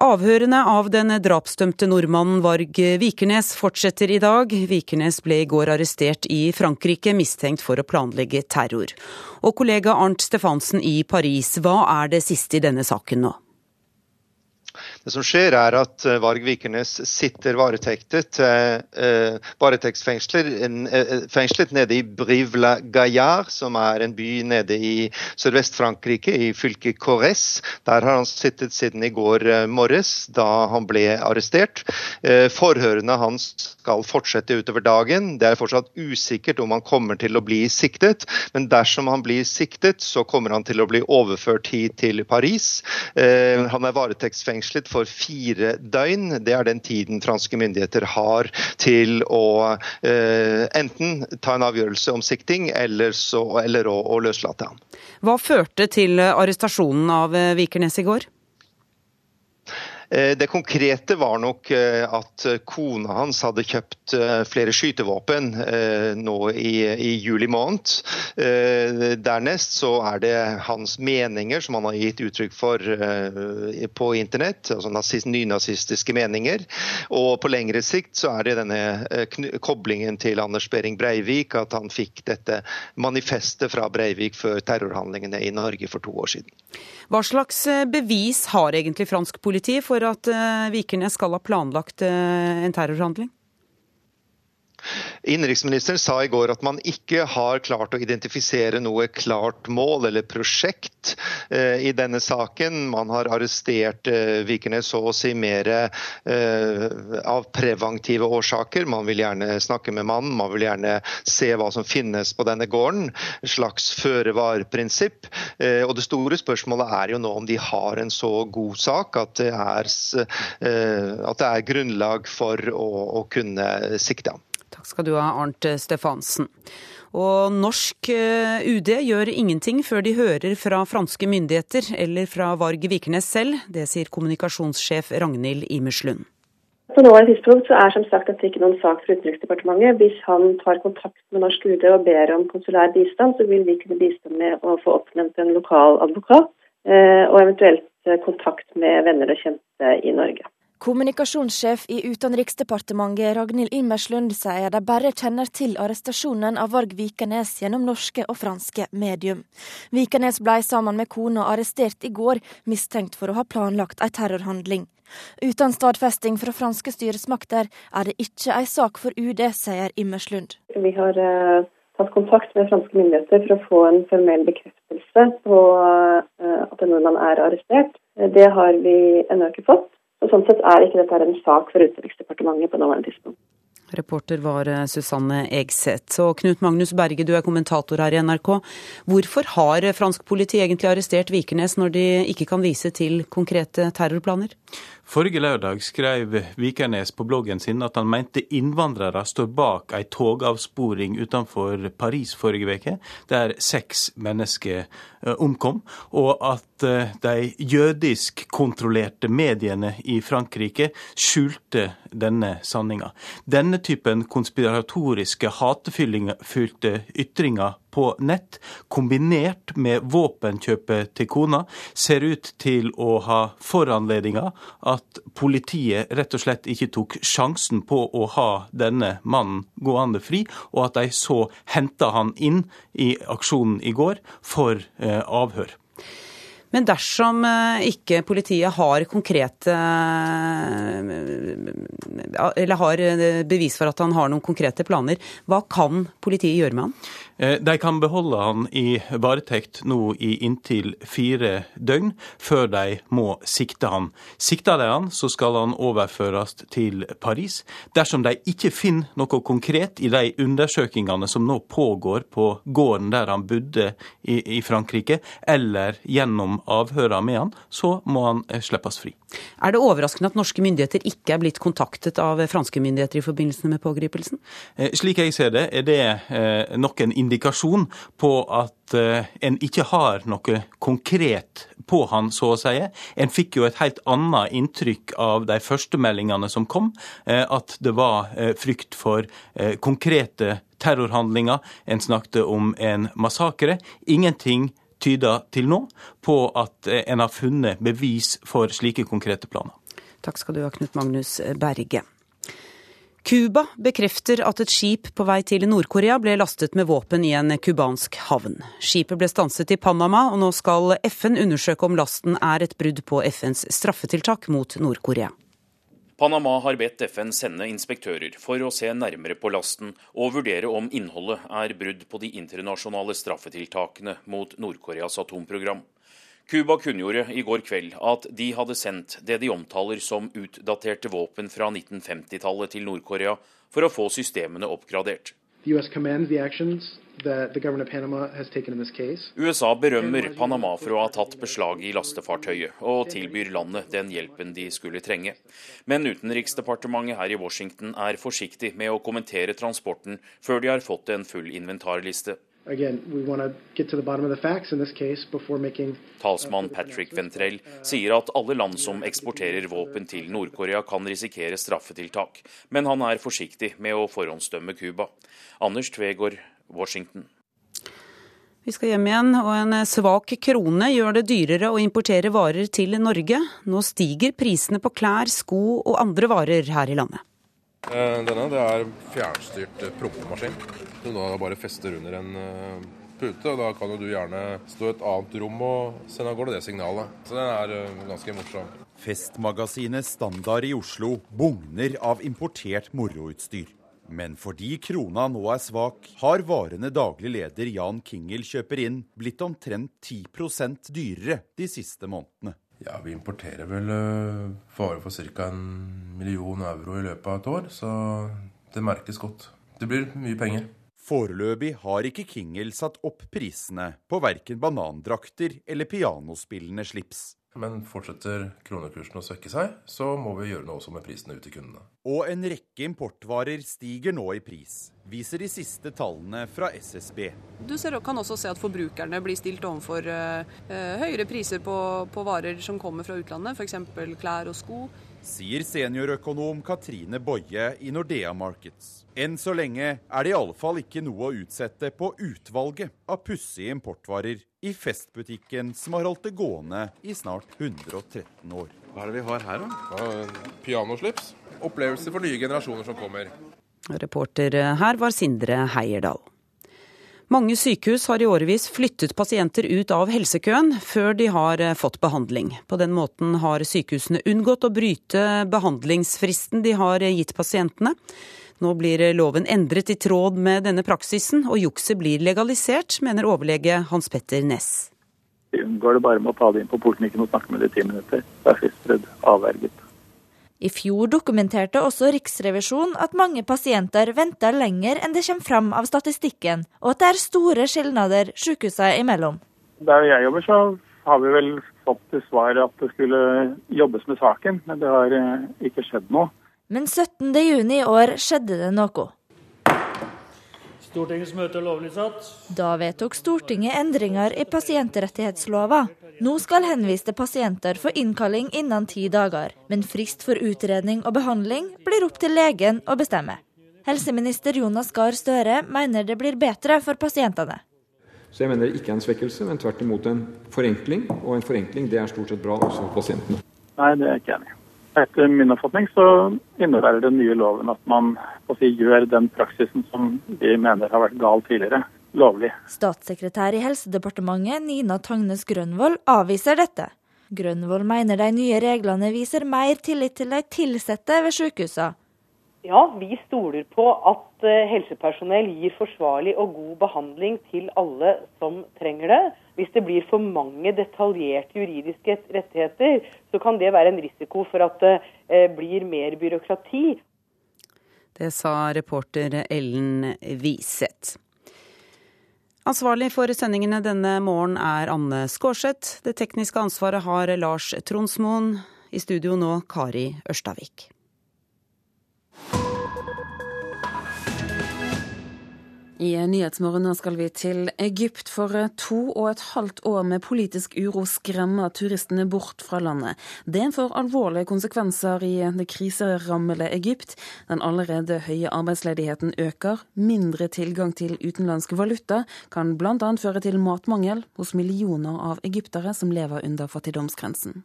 Speaker 23: Avhørene av den drapsdømte nordmannen Varg Vikernes fortsetter i dag. Vikernes ble i går arrestert i Frankrike, mistenkt for å planlegge terror. Og kollega Arnt Stefansen i Paris, hva er det siste i denne saken nå?
Speaker 2: Det som skjer er at Varg Vikernes sitter varetektet, eh, varetektsfengslet nede i Brive-la-Gaillard, som er en by nede i Sørvest-Frankrike, i fylket Corrèze. Der har han sittet siden i går morges, da han ble arrestert. Forhørene hans skal fortsette utover dagen. Det er fortsatt usikkert om han kommer til å bli siktet, men dersom han blir siktet, så kommer han til å bli overført hit til Paris. Han er varetektsfengslet for fire døgn. Det er den tiden franske myndigheter har til å eh, enten ta en avgjørelse om sikting, eller, så, eller å, å løslate ham.
Speaker 23: Hva førte til arrestasjonen av Vikernes i går?
Speaker 2: Det konkrete var nok at kona hans hadde kjøpt flere skytevåpen nå i, i, juli måned. Dernest så er det hans meninger som han har gitt uttrykk for på internett, altså nynazistiske meninger. Og på lengre sikt så er det denne koblingen til Anders Behring Breivik, at han fikk dette manifestet fra Breivik før terrorhandlingene i Norge for to år siden.
Speaker 23: Hva slags bevis har egentlig fransk politi for at Vikernes skal ha planlagt en terrorhandling?
Speaker 2: Innenriksministeren sa i går at man ikke har klart å identifisere noe klart mål eller prosjekt eh, i denne saken. Man har arrestert eh, Vikernes så å si mer eh, av preventive årsaker. Man vil gjerne snakke med mannen, man vil gjerne se hva som finnes på denne gården. Et slags føre-var-prinsipp. Eh, og Det store spørsmålet er jo nå om de har en så god sak at det er, at det er grunnlag for å, å kunne sikte ham.
Speaker 23: Takk skal du ha, Arnt Stefansen. Og norsk eh, UD gjør ingenting før de hører fra franske myndigheter eller fra Varg Vikernes selv. Det sier kommunikasjonssjef Ragnhild Imerslund.
Speaker 24: På nåværende tidspunkt så er som sagt dette ikke noen sak for Utenriksdepartementet. Hvis han tar kontakt med norsk UD og ber om konsulær bistand, så vil vi kunne bistå med å få oppnevnt en lokal advokat, eh, og eventuelt eh, kontakt med venner og kjente i Norge.
Speaker 25: Kommunikasjonssjef i Utenriksdepartementet Ragnhild Immerslund sier de bare kjenner til arrestasjonen av Varg Vikanes gjennom norske og franske medium. Vikanes ble sammen med kona arrestert i går, mistenkt for å ha planlagt en terrorhandling. Uten stadfesting fra franske styresmakter er det ikke en sak for UD, sier Immerslund.
Speaker 24: Vi har uh, tatt kontakt med franske myndigheter for å få en formell bekreftelse på uh, at en nordmann er arrestert. Det har vi ennå ikke fått. Og Sånn sett er ikke dette en sak for Utenriksdepartementet på nåværende tidspunkt.
Speaker 23: Reporter var eh, Susanne Egseth. Og Knut Magnus Berge, du er kommentator her i NRK. Hvorfor har fransk politi egentlig arrestert Vikernes når de ikke kan vise til konkrete terrorplaner?
Speaker 6: Forrige lørdag skrev Vikernes på bloggen sin at han mente innvandrere står bak ei togavsporing utenfor Paris forrige uke, der seks mennesker eh, omkom, og at eh, de jødisk-kontrollerte mediene i Frankrike skjulte denne sanninga. Denne typen konspiratoriske, hatefylte ytringer på nett, kombinert med våpenkjøpet til kona, ser ut til å ha foranledninga at politiet rett og slett ikke tok sjansen på å ha denne mannen gående fri, og at de så henta han inn i aksjonen i går for eh, avhør.
Speaker 23: Men dersom eh, ikke politiet har konkrete Eller har eh, bevis for at han har noen konkrete planer, hva kan politiet gjøre med han?
Speaker 6: Eh, de kan beholde han i varetekt nå i inntil fire døgn, før de må sikte han. Sikter de han, så skal han overføres til Paris. Dersom de ikke finner noe konkret i de undersøkingene som nå pågår på gården der han bodde i, i Frankrike, eller gjennom avhørene med han, så må han eh, slippes fri.
Speaker 23: Er det overraskende at norske myndigheter ikke er blitt kontaktet av franske myndigheter i forbindelse med pågripelsen?
Speaker 6: Eh, slik jeg ser det, er det nok en indikasjon på at eh, en ikke har noe konkret på han, så å si. En fikk jo et helt annet inntrykk av de første meldingene som kom, eh, at det var eh, frykt for konkrete terrorhandlinger. En snakket om en massakre. Ingenting tyder til nå på at en har funnet bevis for slike konkrete planer.
Speaker 23: Takk skal du ha, Knut Magnus Berge. Cuba bekrefter at et skip på vei til Nord-Korea ble lastet med våpen i en cubansk havn. Skipet ble stanset i Panama, og nå skal FN undersøke om lasten er et brudd på FNs straffetiltak mot Nord-Korea.
Speaker 17: Panama har bedt FN sende inspektører for å se nærmere på lasten og vurdere om innholdet er brudd på de internasjonale straffetiltakene mot Nord-Koreas atomprogram. Cuba kunngjorde i går kveld at de hadde sendt det de omtaler som utdaterte våpen fra 1950-tallet til Nord-Korea for å få systemene oppgradert. USA berømmer Panama for å ha tatt beslag i lastefartøyet, og tilbyr landet den hjelpen de skulle trenge. Men utenriksdepartementet her i Washington er forsiktig med å kommentere transporten før de har fått en full inventarliste. Talsmann Patrick Ventrell sier at alle land som eksporterer våpen til Nord-Korea kan risikere straffetiltak, men han er forsiktig med å forhåndsdømme Cuba. Anders Tvegård, Washington.
Speaker 23: Vi skal hjem igjen, og en svak krone gjør det dyrere å importere varer til Norge. Nå stiger prisene på klær, sko og andre varer her i landet.
Speaker 13: Eh, denne det er fjernstyrt eh, prompemaskin. Som da bare fester under en eh, pute. og Da kan jo du gjerne stå i et annet rom og sende av gårde det signalet. Så den er ganske morsom.
Speaker 14: Festmagasinet Standard i Oslo bugner av importert moroutstyr. Men fordi krona nå er svak, har varene daglig leder Jan Kingel kjøper inn, blitt omtrent 10% dyrere de siste månedene.
Speaker 13: Ja, Vi importerer vel varer for ca. en million euro i løpet av et år, så det merkes godt. Det blir mye penger.
Speaker 14: Foreløpig har ikke Kingel satt opp prisene på verken banandrakter eller pianospillende slips.
Speaker 13: Men fortsetter kronekursen å svekke seg, så må vi gjøre noe også med prisene ut til kundene.
Speaker 14: Og en rekke importvarer stiger nå i pris, viser de siste tallene fra SSB.
Speaker 15: Du ser, kan også se at forbrukerne blir stilt overfor uh, høyere priser på, på, varer som kommer fra utlandet, f.eks. klær og sko.
Speaker 14: Sier seniorøkonom Katrine Boje i Nordea Markets. Enn så lenge er det i alle fall ikke noe å utsette på utvalget av pussige importvarer i festbutikken som har holdt det gående i snart 113 år.
Speaker 13: Hva er det vi har her, da? Ja, pianoslips. Opplevelser for nye generasjoner som kommer.
Speaker 23: Reporter her var Sindre Heierdal. Mange sykehus har i årevis flyttet pasienter ut av helsekøen før de har fått behandling. På den måten har sykehusene unngått å bryte behandlingsfristen de har gitt pasientene. Nå blir loven endret i tråd med denne praksisen, og jukset blir legalisert, mener overlege Hans Petter Næss.
Speaker 26: Vi unngår det bare med å ta det inn på poliklinikken og snakke med det i ti minutter. Det er fristbrudd avverget.
Speaker 8: I fjor dokumenterte også Riksrevisjonen at mange pasienter venter lenger enn det kommer fram av statistikken, og at det er store skilnader sykehusene imellom.
Speaker 26: Der jeg jobber, så har vi vel fått til svar at det skulle jobbes med saken, men det har eh, ikke skjedd noe.
Speaker 8: Men 17. juni i år skjedde det noe.
Speaker 27: Stortingets møte er lovlig satt.
Speaker 8: Da vedtok Stortinget endringer i pasientrettighetslova. Nå skal henviste pasienter få innkalling innen ti dager, men frist for utredning og behandling blir opp til legen å bestemme. Helseminister Jonas Gahr Støre mener det blir bedre for pasientene.
Speaker 28: Så jeg mener det ikke er en svekkelse, men tvert imot en forenkling. Og en forenkling det er stort sett bra også for pasientene.
Speaker 26: Nei, det er jeg ikke enig i. Etter min oppfatning så innebærer den nye loven at man si, gjør den praksisen som vi mener har vært gal tidligere, lovlig.
Speaker 8: Statssekretær i Helsedepartementet Nina Tangnes Grønvoll avviser dette. Grønvoll mener de nye reglene viser mer tillit til de ansatte ved sykehusene.
Speaker 10: Ja, vi stoler på at eh, helsepersonell gir forsvarlig og god behandling til alle som trenger det. Hvis det blir for mange detaljerte juridiske rettigheter, så kan det være en risiko for at det eh, blir mer byråkrati.
Speaker 23: Det sa reporter Ellen Wiseth. Ansvarlig for sendingene denne morgen er Anne Skårseth. Det tekniske ansvaret har Lars Tronsmoen. I studio nå Kari Ørstavik.
Speaker 1: I Nyhetsmorgen nå skal vi til Egypt, for to og et halvt år med politisk uro skremmer turistene bort fra landet. Det får alvorlige konsekvenser i det kriserammede Egypt. Den allerede høye arbeidsledigheten øker. Mindre tilgang til utenlandsk valuta kan bl.a. føre til matmangel hos millioner av egyptere som lever under fattigdomsgrensen.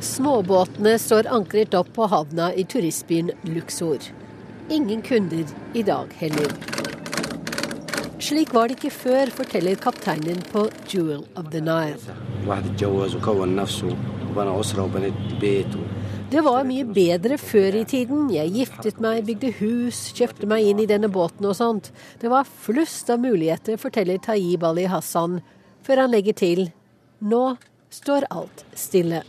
Speaker 29: Småbåtene står ankret opp på havna i turistbyen Luxor ingen kunder i dag heller. Slik var det ikke før, forteller kapteinen på Jewel of the Nile. Det var mye bedre før i tiden. Jeg giftet meg, bygde hus, kjøpte meg inn i denne båten og sånt. Det var flust av muligheter, forteller Tayyib Ali Hassan, før han legger til nå står alt stille.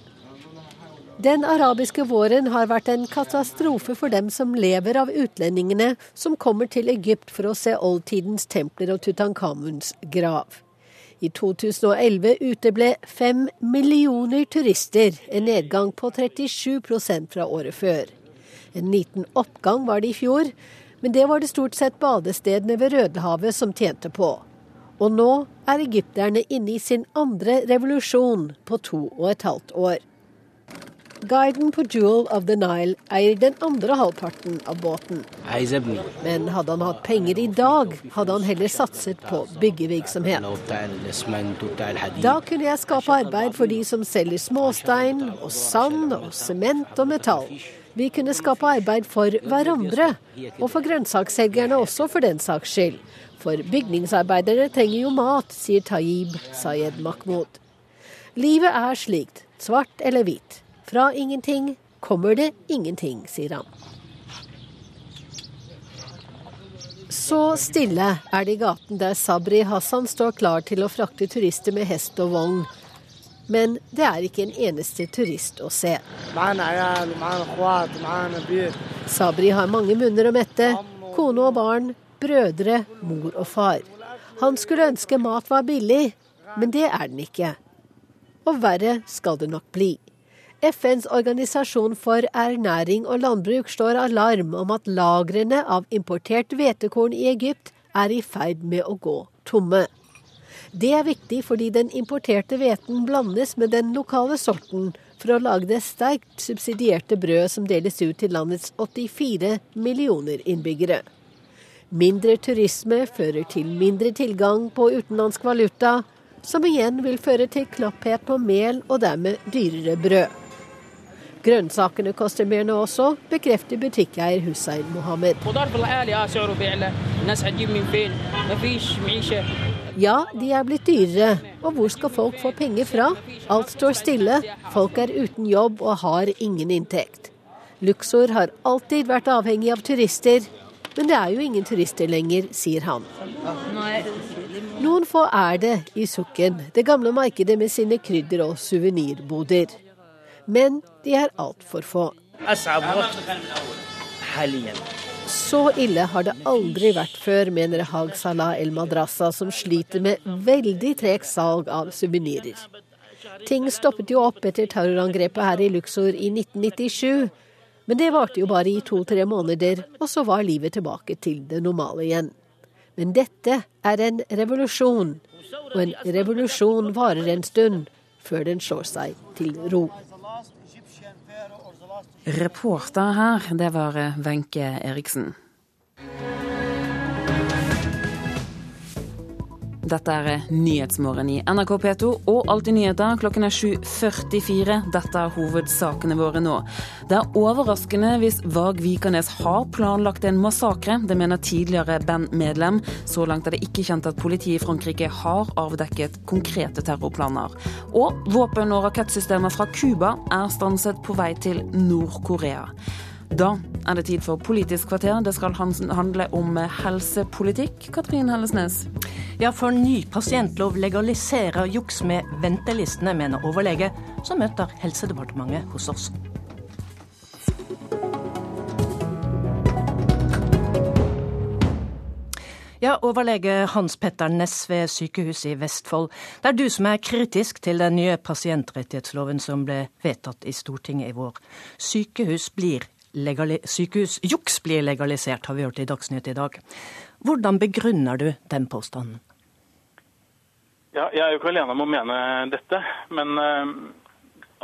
Speaker 29: Den arabiske våren har vært en katastrofe for dem som lever av utlendingene som kommer til Egypt for å se oldtidens templer og Tutankhamuns grav. I 2011 uteble fem millioner turister, en nedgang på 37% fra året før. En liten oppgang var det i fjor, men det var det stort sett badestedene ved Rødehavet som tjente på. Og nå er egypterne inne i sin andre revolusjon på to og et halvt år. Guiden på Jewel of the Nile eier den andre halvparten av båten. Men hadde han hatt penger i dag, hadde han heller satset på byggevirksomhet. Da kunne jeg skape arbeid for de som selger småstein og sand og sement og metall. Vi kunne skape arbeid for hverandre, og for grønnsaksselgerne også, for den saks skyld. For bygningsarbeidere trenger jo mat, sier Tayyib Sayed Mahmoud. Livet er slikt, svart eller hvit. Fra ingenting kommer det ingenting, sier han. Så stille er det i gaten der Sabri Hassan står klar til å frakte turister med hest og vogn. Men det er ikke en eneste turist å se. Sabri har mange munner å mette. Kone og barn, brødre, mor og far. Han skulle ønske mat var billig, men det er den ikke. Og verre skal det nok bli. FNs organisasjon for ernæring og landbruk slår alarm om at lagrene av importert hvetekorn i Egypt er i ferd med å gå tomme. Det er viktig fordi den importerte hveten blandes med den lokale sorten for å lage det sterkt subsidierte brød som deles ut til landets 84 millioner innbyggere. Mindre turisme fører til mindre tilgang på utenlandsk valuta, som igjen vil føre til knapphet på mel og dermed dyrere brød. Grønnsakene koster mer nå også, bekrefter butikkeier Hussein Mohammed. Ja, de er blitt dyrere. Og hvor skal folk få penger fra? Alt står stille, folk er uten jobb og har ingen inntekt. Luxor har alltid vært avhengig av turister, men det er jo ingen turister lenger, sier han. Noen få er det i Sukken, det gamle markedet med sine krydder- og suvenirboder men de er altfor få. Så ille har det aldri vært før, mener Hag Salah El Madrassa, som sliter med veldig tregt salg av suvenirer. Ting stoppet jo opp etter terrorangrepet her i Luxor i 1997. Men det varte jo bare i to-tre måneder, og så var livet tilbake til det normale igjen. Men dette er en revolusjon, og en revolusjon varer en stund før den slår seg til ro.
Speaker 1: Reporter her, det var Wenche Eriksen. Dette er Nyhetsmorgen i NRK P2 og Alltid nyheter. Klokken er 7.44. Dette er hovedsakene våre nå. Det er overraskende hvis Varg Vikernes har planlagt en massakre. Det mener tidligere bandmedlem. Så langt er det ikke kjent at politiet i Frankrike har avdekket konkrete terrorplaner. Og våpen- og rakettsystemer fra Cuba er stanset på vei til Nord-Korea. Da er det tid for Politisk kvarter. Det skal handle om helsepolitikk. Katrin Hellesnes.
Speaker 27: Ja, for ny pasientlov legaliserer juks med ventelistene, mener overlege, som møter Helsedepartementet hos oss. Ja, overlege Hans Petter Næss ved sykehuset i Vestfold. Det er du som er kritisk til den nye pasientrettighetsloven som ble vedtatt i Stortinget i vår. Sykehus blir sykehusjuks blir legalisert, har vi hørt i Dagsnytt i dag. Hvordan begrunner du den påstanden?
Speaker 26: Ja, jeg er jo ikke alene om å mene dette. Men uh,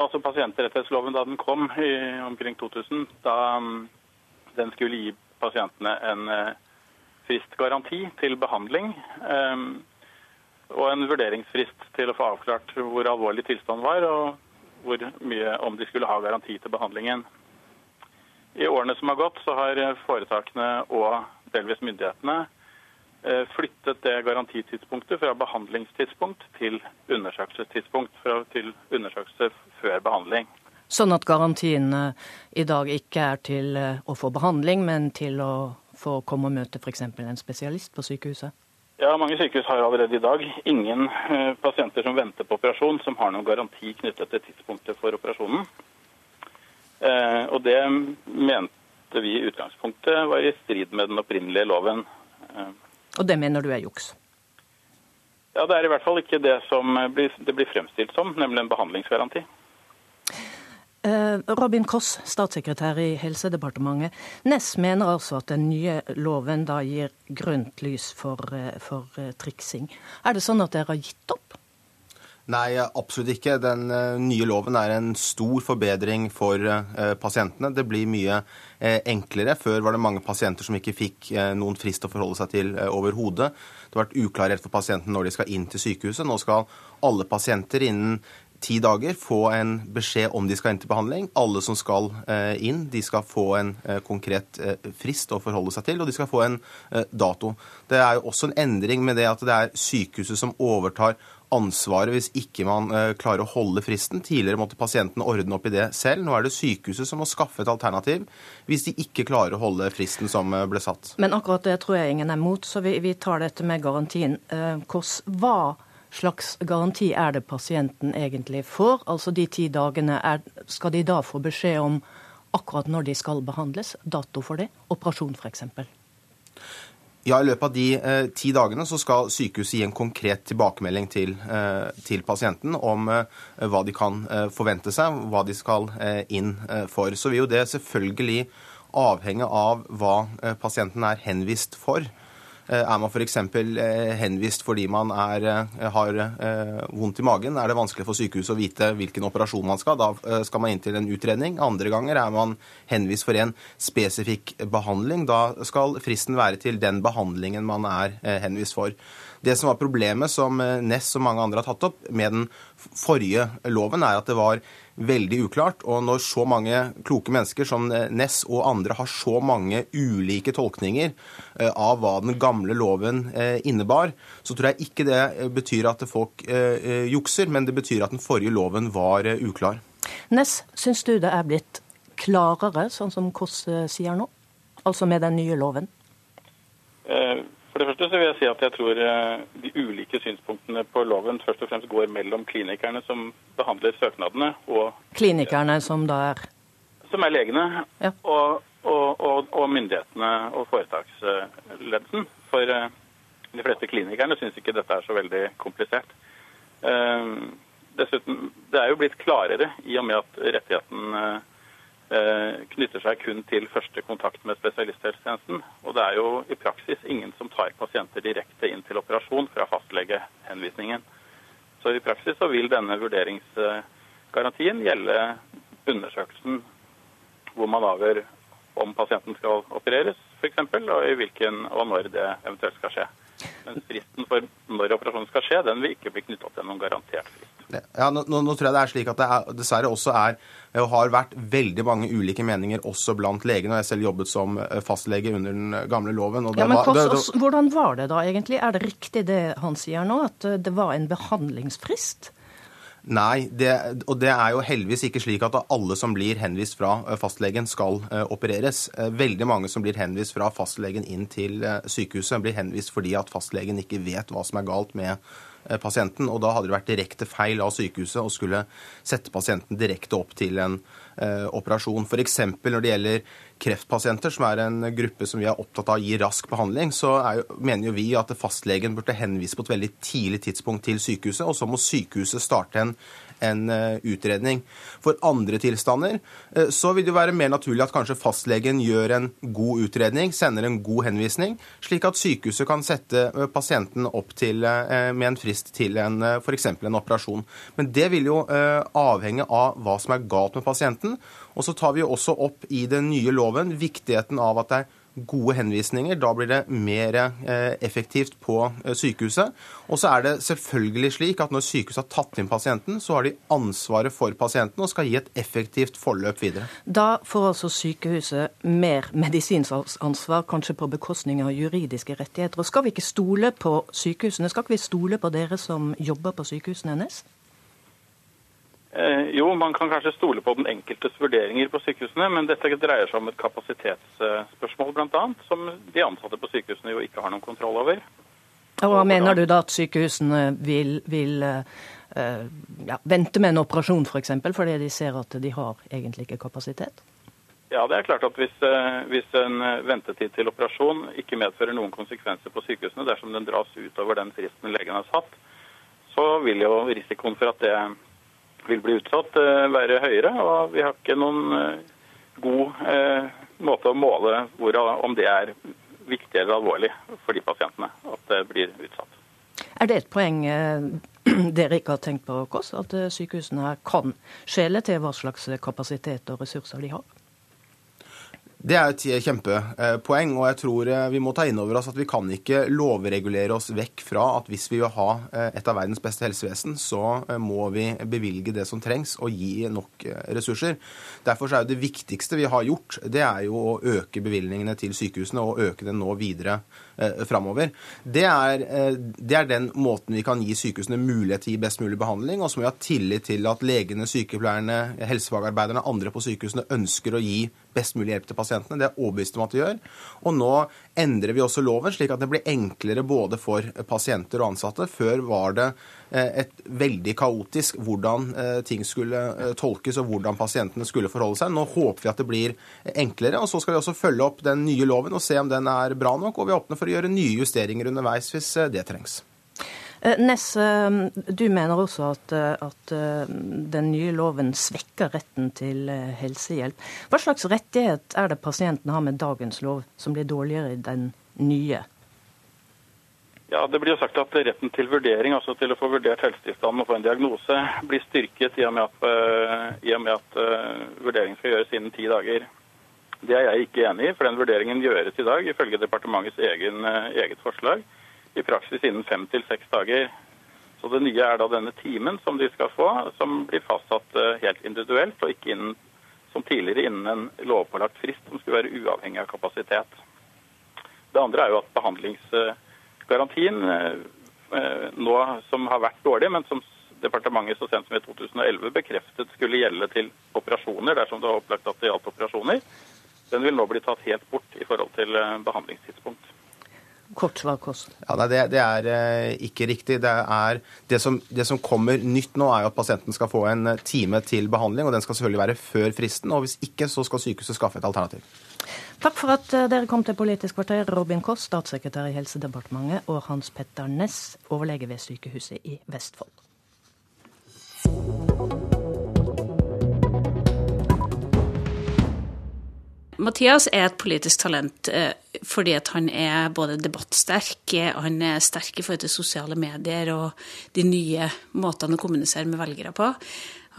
Speaker 26: altså pasientrettighetsloven da den kom i omkring 2000, da um, den skulle gi pasientene en uh, fristgaranti til behandling. Um, og en vurderingsfrist til å få avklart hvor alvorlig tilstand var, og hvor mye om de skulle ha garanti til behandlingen. I årene som har gått, så har foretakene og delvis myndighetene eh, flyttet det garantitidspunktet fra behandlingstidspunkt til undersøkelsestidspunkt. Fra, til undersøkelse før behandling.
Speaker 27: Sånn at garantien i dag ikke er til eh, å få behandling, men til å få komme og møte f.eks. en spesialist på sykehuset?
Speaker 26: Ja, Mange sykehus har allerede i dag ingen eh, pasienter som venter på operasjon, som har noen garanti knyttet til tidspunktet for operasjonen. Eh, og det mente vi i utgangspunktet var i strid med den opprinnelige loven.
Speaker 27: Eh, og det mener du er juks?
Speaker 26: Ja, det er i hvert fall ikke det som det blir fremstilt som, nemlig en behandlingsgaranti.
Speaker 27: Eh, Robin Koss, statssekretær i Helsedepartementet. Ness mener altså at den nye loven da gir grønt lys for, for triksing. Er det sånn at dere har gitt opp?
Speaker 30: Nei, absolutt ikke. Den uh, nye loven er en stor forbedring for uh, pasientene. Det blir mye uh, enklere. Før var det mange pasienter som ikke fikk noen frist å forholde seg til overhodet. Det har vært uklarhet for pasientene når de skal inn til sykehuset. Nå skal alle pasienter innen ti dager få en beskjed om de skal inn til behandling. Alle som skal inn, de skal få en konkret frist å forholde seg til, og de skal få en dato. Det er jo også en endring med det at det er sykehuset som overtar ansvaret hvis ikke man klarer å holde fristen. Tidligere måtte pasientene ordne opp i det selv. Nå er det sykehuset som må skaffe et alternativ hvis de ikke klarer å holde fristen som ble satt.
Speaker 27: Men akkurat det tror jeg ingen er mot, så vi, vi tar dette med garantien. Hvordan var slags garanti er det pasienten egentlig får? Altså de ti dagene, er, skal de da få beskjed om akkurat når de skal behandles? Dato for det? Operasjon f.eks.?
Speaker 30: Ja, I løpet av de eh, ti dagene så skal sykehuset gi en konkret tilbakemelding til, eh, til pasienten om eh, hva de kan eh, forvente seg, hva de skal eh, inn eh, for. Så vil jo det selvfølgelig avhenge av hva pasienten er henvist for. Eh, er man f.eks. Eh, henvist fordi man er, eh, har vondt i magen, er det vanskelig for sykehuset å vite hvilken operasjon man skal. Da skal man inn til en utredning. Andre ganger er man henvist for en spesifikk behandling. Da skal fristen være til den behandlingen man er henvist for. Det som var problemet, som Ness og mange andre har tatt opp med den forrige loven, er at det var veldig uklart. Og når så mange kloke mennesker som Ness og andre har så mange ulike tolkninger eh, av hva den gamle loven eh, innebar, så tror jeg ikke det eh, betyr at folk jukser, men det betyr at den forrige loven var uklar.
Speaker 27: Ness, syns du det er blitt klarere, sånn som Kåss sier nå? Altså med den nye loven?
Speaker 26: For det første så vil jeg si at jeg tror eh, de ulike synspunktene på loven først og fremst går mellom klinikerne som behandler søknadene, og
Speaker 27: Klinikerne som da er
Speaker 26: Som er legene, ja. og, og, og, og, myndighetene og foretaksledelsen. For eh, de fleste klinikerne syns ikke dette er så veldig komplisert. Eh, dessuten, det er jo blitt klarere i og med at rettigheten knytter seg kun til første kontakt med spesialisthelsetjenesten. Og det er jo i praksis ingen som tar pasienter direkte inn til operasjon fra fastlegehenvisningen. Så i praksis så vil denne vurderingsgarantien gjelde undersøkelsen hvor man avgjør om pasienten skal opereres, f.eks., og i hvilken og når det eventuelt skal skje. Men fristen for når operasjonen skal skje, den vil ikke bli knytta til noen garantert frist.
Speaker 30: Ja, nå, nå, tror jeg det er slik at det er, dessverre også er og har vært veldig mange ulike meninger også blant legene. og Jeg selv jobbet som eh, fastlege under den gamle loven.
Speaker 27: ja, men var, det, det, Hvordan var det da egentlig? Er det riktig det han sier nå, at eh, det var en behandlingsfrist?
Speaker 30: Nei, det, og det er jo heldigvis ikke slik at alle som blir henvist fra eh, fastlegen, skal uh, opereres. Uh, veldig mange som blir henvist fra fastlegen inn til sykehuset, blir henvist fordi at fastlegen ikke vet hva som er galt med pasienten. Og da hadde det vært direkte feil av sykehuset å skulle sette pasienten direkte opp til en operasjon. F.eks. når det gjelder kreftpasienter, som er en gruppe som vi er opptatt av å gi rask behandling, så jo, mener jo vi at fastlegen burde henvise på et veldig tidlig tidspunkt til sykehuset, og så må sykehuset starte en en eh, utredning. For andre tilstander eh, så vil det være mer naturlig at kanskje fastlegen gjør en god utredning, sender en god henvisning, slik at sykehuset kan sette eh, pasienten opp til, med en frist til en, f.eks. en operasjon. Men det vil jo avhenge av hva som er galt med pasienten. Og så tar vi også opp i den nye loven viktigheten av at det er gode henvisninger. Da blir det mer eh, effektivt på eh, sykehuset. Og så er det selvfølgelig slik at når sykehuset har tatt inn pasienten, så har de ansvaret for pasienten og skal gi et effektivt forløp videre.
Speaker 27: Da får altså sykehuset mer medisinsansvar, kanskje på bekostning av juridiske rettigheter. Og skal vi ikke stole på sykehusene? Skal ikke vi stole på dere som jobber på sykehusene hennes?
Speaker 26: Eh, jo, man kan kanskje stole på den enkeltes vurderinger på sykehusene, men dette dreier seg om et kapasitetsspørsmål bl.a., som de ansatte på sykehusene jo ikke har noen kontroll over.
Speaker 27: Og Hva mener du da at sykehusene vil, vil uh, ja, vente med en operasjon f.eks., for eksempel, fordi de ser at de har egentlig ikke kapasitet?
Speaker 26: Ja, det er klart at hvis, uh, hvis, en ventetid til operasjon ikke medfører noen konsekvenser på sykehusene dersom den dras utover den fristen legen har satt, så vil jo risikoen for at det vil bli utsatt, eh, være høyere. Og vi har ikke noen eh, god eh, måte å måle hvor, om det er viktig eller alvorlig for de pasientene at det blir utsatt.
Speaker 27: Er det et poeng dere ikke har tenkt på, Kåss, at sykehusene kan skjele til hva slags kapasitet og ressurser de har?
Speaker 30: Det er et kjempepoeng, og jeg tror eh, vi må ta inn over oss at vi kan ikke lovregulere oss vekk fra at hvis vi vil ha eh, et av verdens beste helsevesen, så eh, må vi bevilge det som trengs og gi nok ressurser. Derfor er det viktigste vi har gjort, det er jo å øke bevilgningene til sykehusene og øke den nå videre eh, framover. Det, eh, det, er den måten vi kan gi sykehusene mulighet til å gi best mulig behandling, og så må vi ha tillit til at legene, sykepleierne, helsefagarbeiderne, andre på sykehusene ønsker å gi best mulig hjelp til pasientene. Det er overbevist om at de gjør. Og nå endrer vi også loven slik at det blir enklere både for pasienter og ansatte. Før var det eh, et veldig kaotisk hvordan eh, ting skulle eh, tolkes og hvordan pasientene skulle forholde seg. Nå håper vi at det blir enklere. og Så skal vi også følge opp den nye loven og se om den er bra nok. Og vi åpner for å gjøre nye justeringer underveis hvis det trengs.
Speaker 27: Eh, Ness, eh, du mener også at, eh, at, den nye loven svekker retten til helsehjelp. Hva slags rettighet er det pasienten har med dagens lov, som blir dårligere i den nye?
Speaker 26: Ja, Det blir jo sagt at retten til vurdering, altså til å få vurdert helsetilstanden og få en diagnose, blir styrket i og med at, i og med at vurderingen skal gjøres innen ti dager. Det er jeg ikke enig i, for den vurderingen gjøres i dag ifølge departementets egen, eget forslag i praksis innen fem til seks dager. Så Det nye er da denne timen som de skal få, som blir fastsatt eh, helt individuelt, og ikke innen, som tidligere innen en lovpålagt frist som skulle være uavhengig av kapasitet. Det andre er jo at behandlingsgarantien eh, eh, nå som har vært dårlig, men som departementet så sent som i 2011 bekreftet skulle gjelde til operasjoner, dersom det var opplagt at det gjaldt operasjoner, den vil nå bli tatt helt bort i forhold til behandlingstidspunkt.
Speaker 27: Kort svar, Kåss.
Speaker 30: Ja, det, det, er eh, ikke riktig. Det, er, det, som, det, som, kommer nytt nå, er at pasienten skal få en eh, time til behandling. og Den skal selvfølgelig være før fristen. og Hvis ikke, så skal sykehuset skaffe et alternativ.
Speaker 27: Takk for at eh, dere kom til Politisk kvarter, Robin Kåss, statssekretær i Helsedepartementet, og Hans Petter Ness, overlege ved Sykehuset i Vestfold.
Speaker 31: Mathias er et politisk talent eh, fordi han er både debattsterk, han er sterk i forhold til sosiale medier og de nye måtene å kommunisere med velgere på.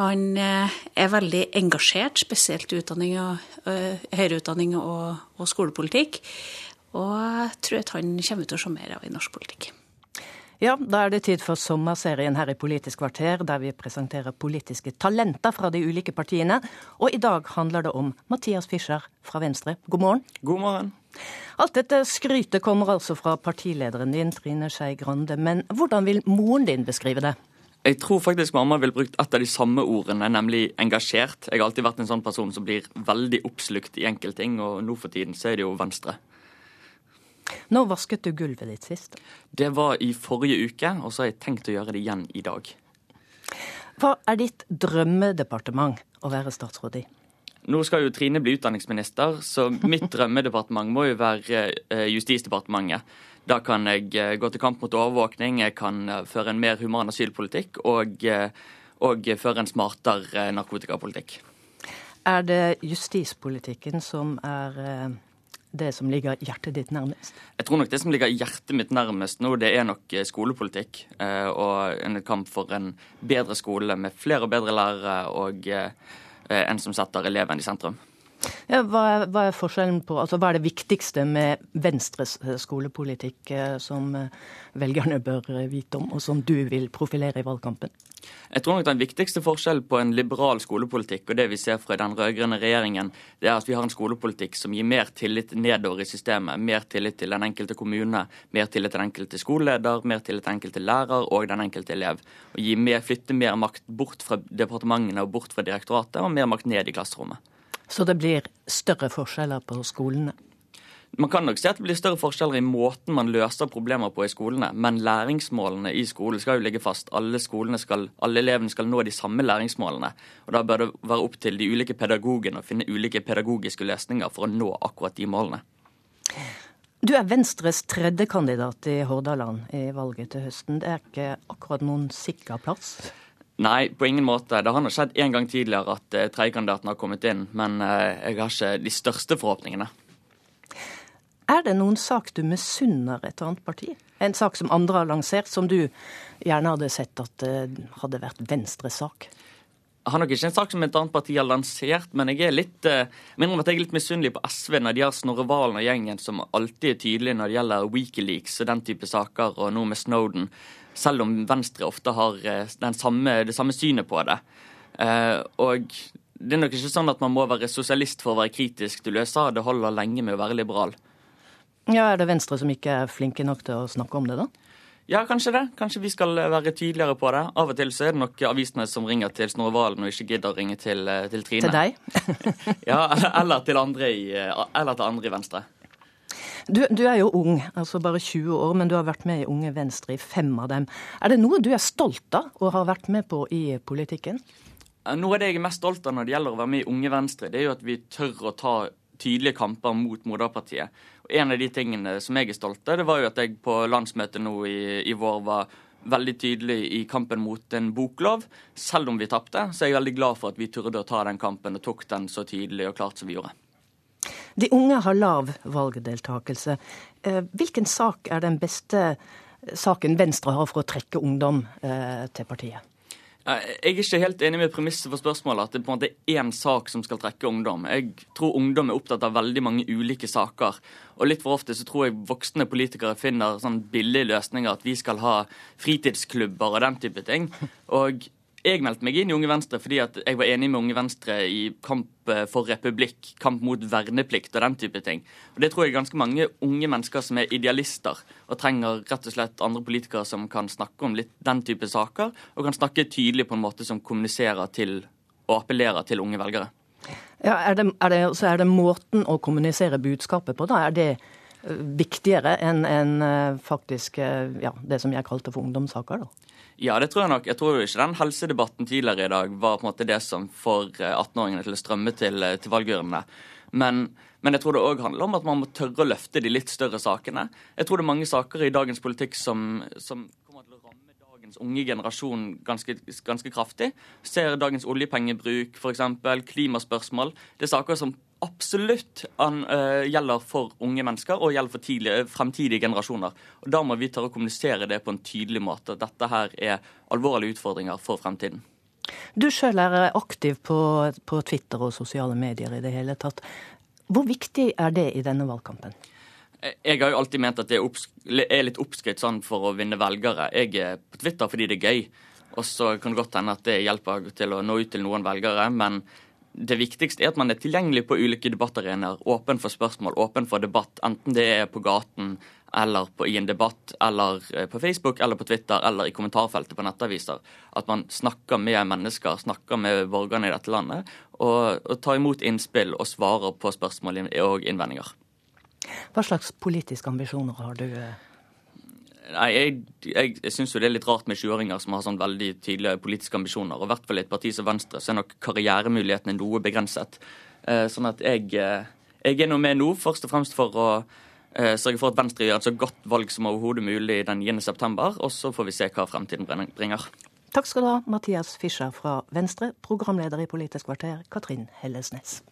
Speaker 31: Han eh, er veldig engasjert, spesielt i utdanning og, høyere utdanning og, og skolepolitikk. Og jeg tror at han kommer til å se av i norsk politikk.
Speaker 27: Ja, da er det tid for sommerserien her i Politisk kvarter, der vi presenterer politiske talenter fra de ulike partiene. Og i dag handler det om Mathias Fischer fra Venstre. God morgen.
Speaker 32: God morgen.
Speaker 27: Alt dette skrytet kommer altså fra partilederen din, Trine Skei Grande. Men hvordan vil moren din beskrive det?
Speaker 32: Jeg tror faktisk mamma ville brukt et av de samme ordene, nemlig engasjert. Jeg har alltid vært en sånn person som blir veldig oppslukt i enkeltting, og nå for tiden så er det jo Venstre.
Speaker 27: Når vasket du gulvet ditt sist?
Speaker 32: Det var i forrige uke, og så har jeg tenkt å gjøre det igjen i dag.
Speaker 27: Hva er ditt drømmedepartement å være statsråd i?
Speaker 32: Nå skal jo Trine bli utdanningsminister, så mitt drømmedepartement må jo være eh, Justisdepartementet. Da kan jeg eh, gå til kamp mot overvåkning, jeg kan eh, føre en mer human asylpolitikk og, og føre en smartere narkotikapolitikk.
Speaker 27: Er det justispolitikken som er det som ligger hjertet ditt nærmest?
Speaker 32: Jeg tror nok det som ligger hjertet mitt nærmest nå, det er nok eh, skolepolitikk. Eh, og en kamp for en bedre skole med flere og bedre lærere og eh, en som setter eleven i sentrum.
Speaker 27: Ja, hva, er, hva, er, forskjellen på, altså hva er det viktigste med Venstres eh, skolepolitikk eh, som eh, velgerne bør vite om, og som du vil profilere i valgkampen?
Speaker 32: Jeg tror nok Den viktigste forskjellen på en liberal skolepolitikk og det vi ser fra den rød-grønne regjeringen, det er at vi har en skolepolitikk som gir mer tillit nedover i systemet. Mer tillit til den enkelte kommune, mer tillit til den enkelte skoleleder, mer tillit til den enkelte lærer og den enkelte elev. Og mer, Flytte mer makt bort fra departementene og bort fra direktoratet, og mer makt ned i klasserommet.
Speaker 27: Så det blir større forskjeller på skolene?
Speaker 32: Man kan nok si at det blir større forskjeller i måten man løser problemer på i skolene, men læringsmålene i skolen skal jo ligge fast. Alle, skal, alle elevene skal nå de samme læringsmålene. Og Da bør det være opp til de ulike pedagogene å finne ulike pedagogiske løsninger for å nå akkurat de målene.
Speaker 27: Du er Venstres tredje kandidat i Hordaland i valget til høsten. Det er ikke akkurat noen sikker plass?
Speaker 32: Nei, på ingen måte. Det har nå skjedd en gang tidligere at uh, tredjekandidaten har kommet inn, men uh, jeg har ikke de største forhåpningene.
Speaker 27: Er det noen sak du misunner et annet parti? En sak som andre har lansert, som du gjerne hadde sett at uh, hadde vært Venstres sak?
Speaker 32: Har nok ikke en sak som et annet parti har lansert, men jeg er litt uh, jeg at litt misunnelig på SV når de har Snorre Valen og gjengen som alltid er tydelige når det gjelder Wikileaks og den type saker, og nå med Snowden. Selv om Venstre ofte har uh, samme, det samme synet på det. Uh, og det er nok ikke sånn at man må være sosialist for å være kritisk til USA. Det holder lenge med å være liberal.
Speaker 27: Ja, Er det Venstre som ikke er flinke nok til å snakke om det, da?
Speaker 32: Ja, kanskje det. Kanskje vi skal være tydeligere på det. Av og til så er det nok avisene som ringer til Snorre Valen og ikke gidder å ringe til, eh, til Trine.
Speaker 27: Til deg?
Speaker 32: ja, eller til, andre i, eh, eller til andre i Venstre.
Speaker 27: Du, du, er jo ung, altså bare 20 år, men du har vært med i Unge Venstre i fem av dem. Er det noe du er stolt av og har vært med på i politikken?
Speaker 32: Noe av det jeg er mest stolt av når det gjelder å være med i Unge Venstre, det er jo at vi tør å ta tydelige kamper mot moderpartiet. Og En av de tingene som jeg er stolt av, det var jo at jeg på landsmøtet nå i, i vår var veldig tydelig i kampen mot en boklov. Selv om vi tapte, så er jeg veldig glad for at vi turde å ta den kampen og tok den så tydelig og klart som vi gjorde.
Speaker 27: De unge har lav valgdeltakelse. Eh, hvilken sak er den beste saken Venstre har for å trekke ungdom eh, til partiet?
Speaker 32: Jeg er ikke helt enig med premisset for spørsmålet, at det på en måte er én sak som skal trekke ungdom. Jeg tror ungdom er opptatt av veldig mange ulike saker. Og litt for ofte så tror jeg voksne politikere finner sånn billige løsninger, at vi skal ha fritidsklubber og den type ting. Og jeg meldte meg inn i Unge Venstre fordi jeg var enig med Unge Venstre i kamp eh, for republikk, kamp mot verneplikt og den type ting. Og Det tror jeg ganske mange unge mennesker som er idealister, og trenger rett og slett andre politikere som kan snakke om litt den type saker, og kan snakke tydelig på en måte som kommuniserer til og appellerer til unge velgere.
Speaker 27: Ja, er det, er det, så er det måten å kommunisere budskapet på, da? Er det eh, viktigere enn en eh, faktisk ja, det som jeg kalte for ungdomssaker, da?
Speaker 32: Ja, det tror jeg nok. Jeg tror jo ikke den helsedebatten tidligere i dag var på en måte det som får 18-åringene eh, til å strømme til, eh, til valgurnene. Men, men, jeg tror det òg handler om at man må tørre å løfte de litt større sakene. Jeg tror det er mange saker i dagens politikk som, som kommer til å ramme dagens unge generasjon ganske, ganske kraftig. Ser dagens oljepengebruk, f.eks., klimaspørsmål. Det er saker som absolutt an, uh, gjelder for unge mennesker og gjelder for tidlige, fremtidige generasjoner. Og Da må vi tørre å kommunisere det på en tydelig måte. Dette her er alvorlige utfordringer for fremtiden.
Speaker 27: Du sjøl er aktiv på, på, Twitter og sosiale medier i det hele tatt. Hvor viktig er det i denne valgkampen?
Speaker 32: Jeg har jo alltid ment at det er litt oppskrytt sånn for å vinne velgere. Jeg er på Twitter fordi det er gøy. Og så kan det godt hende at det hjelper til å nå ut til noen velgere, men det viktigste er at man er tilgjengelig på ulike debattarenaer. Åpen for spørsmål, åpen for debatt. Enten det er på gaten eller på, i en debatt, eller eh, på Facebook eller på Twitter eller i kommentarfeltet på nettaviser. At man snakker med mennesker, snakker med borgerne i dette landet, og, og tar imot innspill og svarer på spørsmål og innvendinger.
Speaker 27: Hva slags politiske ambisjoner har du?
Speaker 32: Nei, Jeg, jeg, jeg syns jo det er litt rart med 20-åringer som har sånn veldig tydelige politiske ambisjoner. Og i hvert fall i et parti som Venstre så er nok karrieremulighetene noe begrenset. Eh, sånn at jeg, eh, jeg er nå med nå først og fremst for å eh, sørge for at Venstre gjør et så godt valg som overhodet mulig den 9.9., og så får vi se hva fremtiden bringer.
Speaker 27: Takk skal du ha, Mathias Fischer fra Venstre, programleder i Politisk kvarter, Katrin Hellesnes.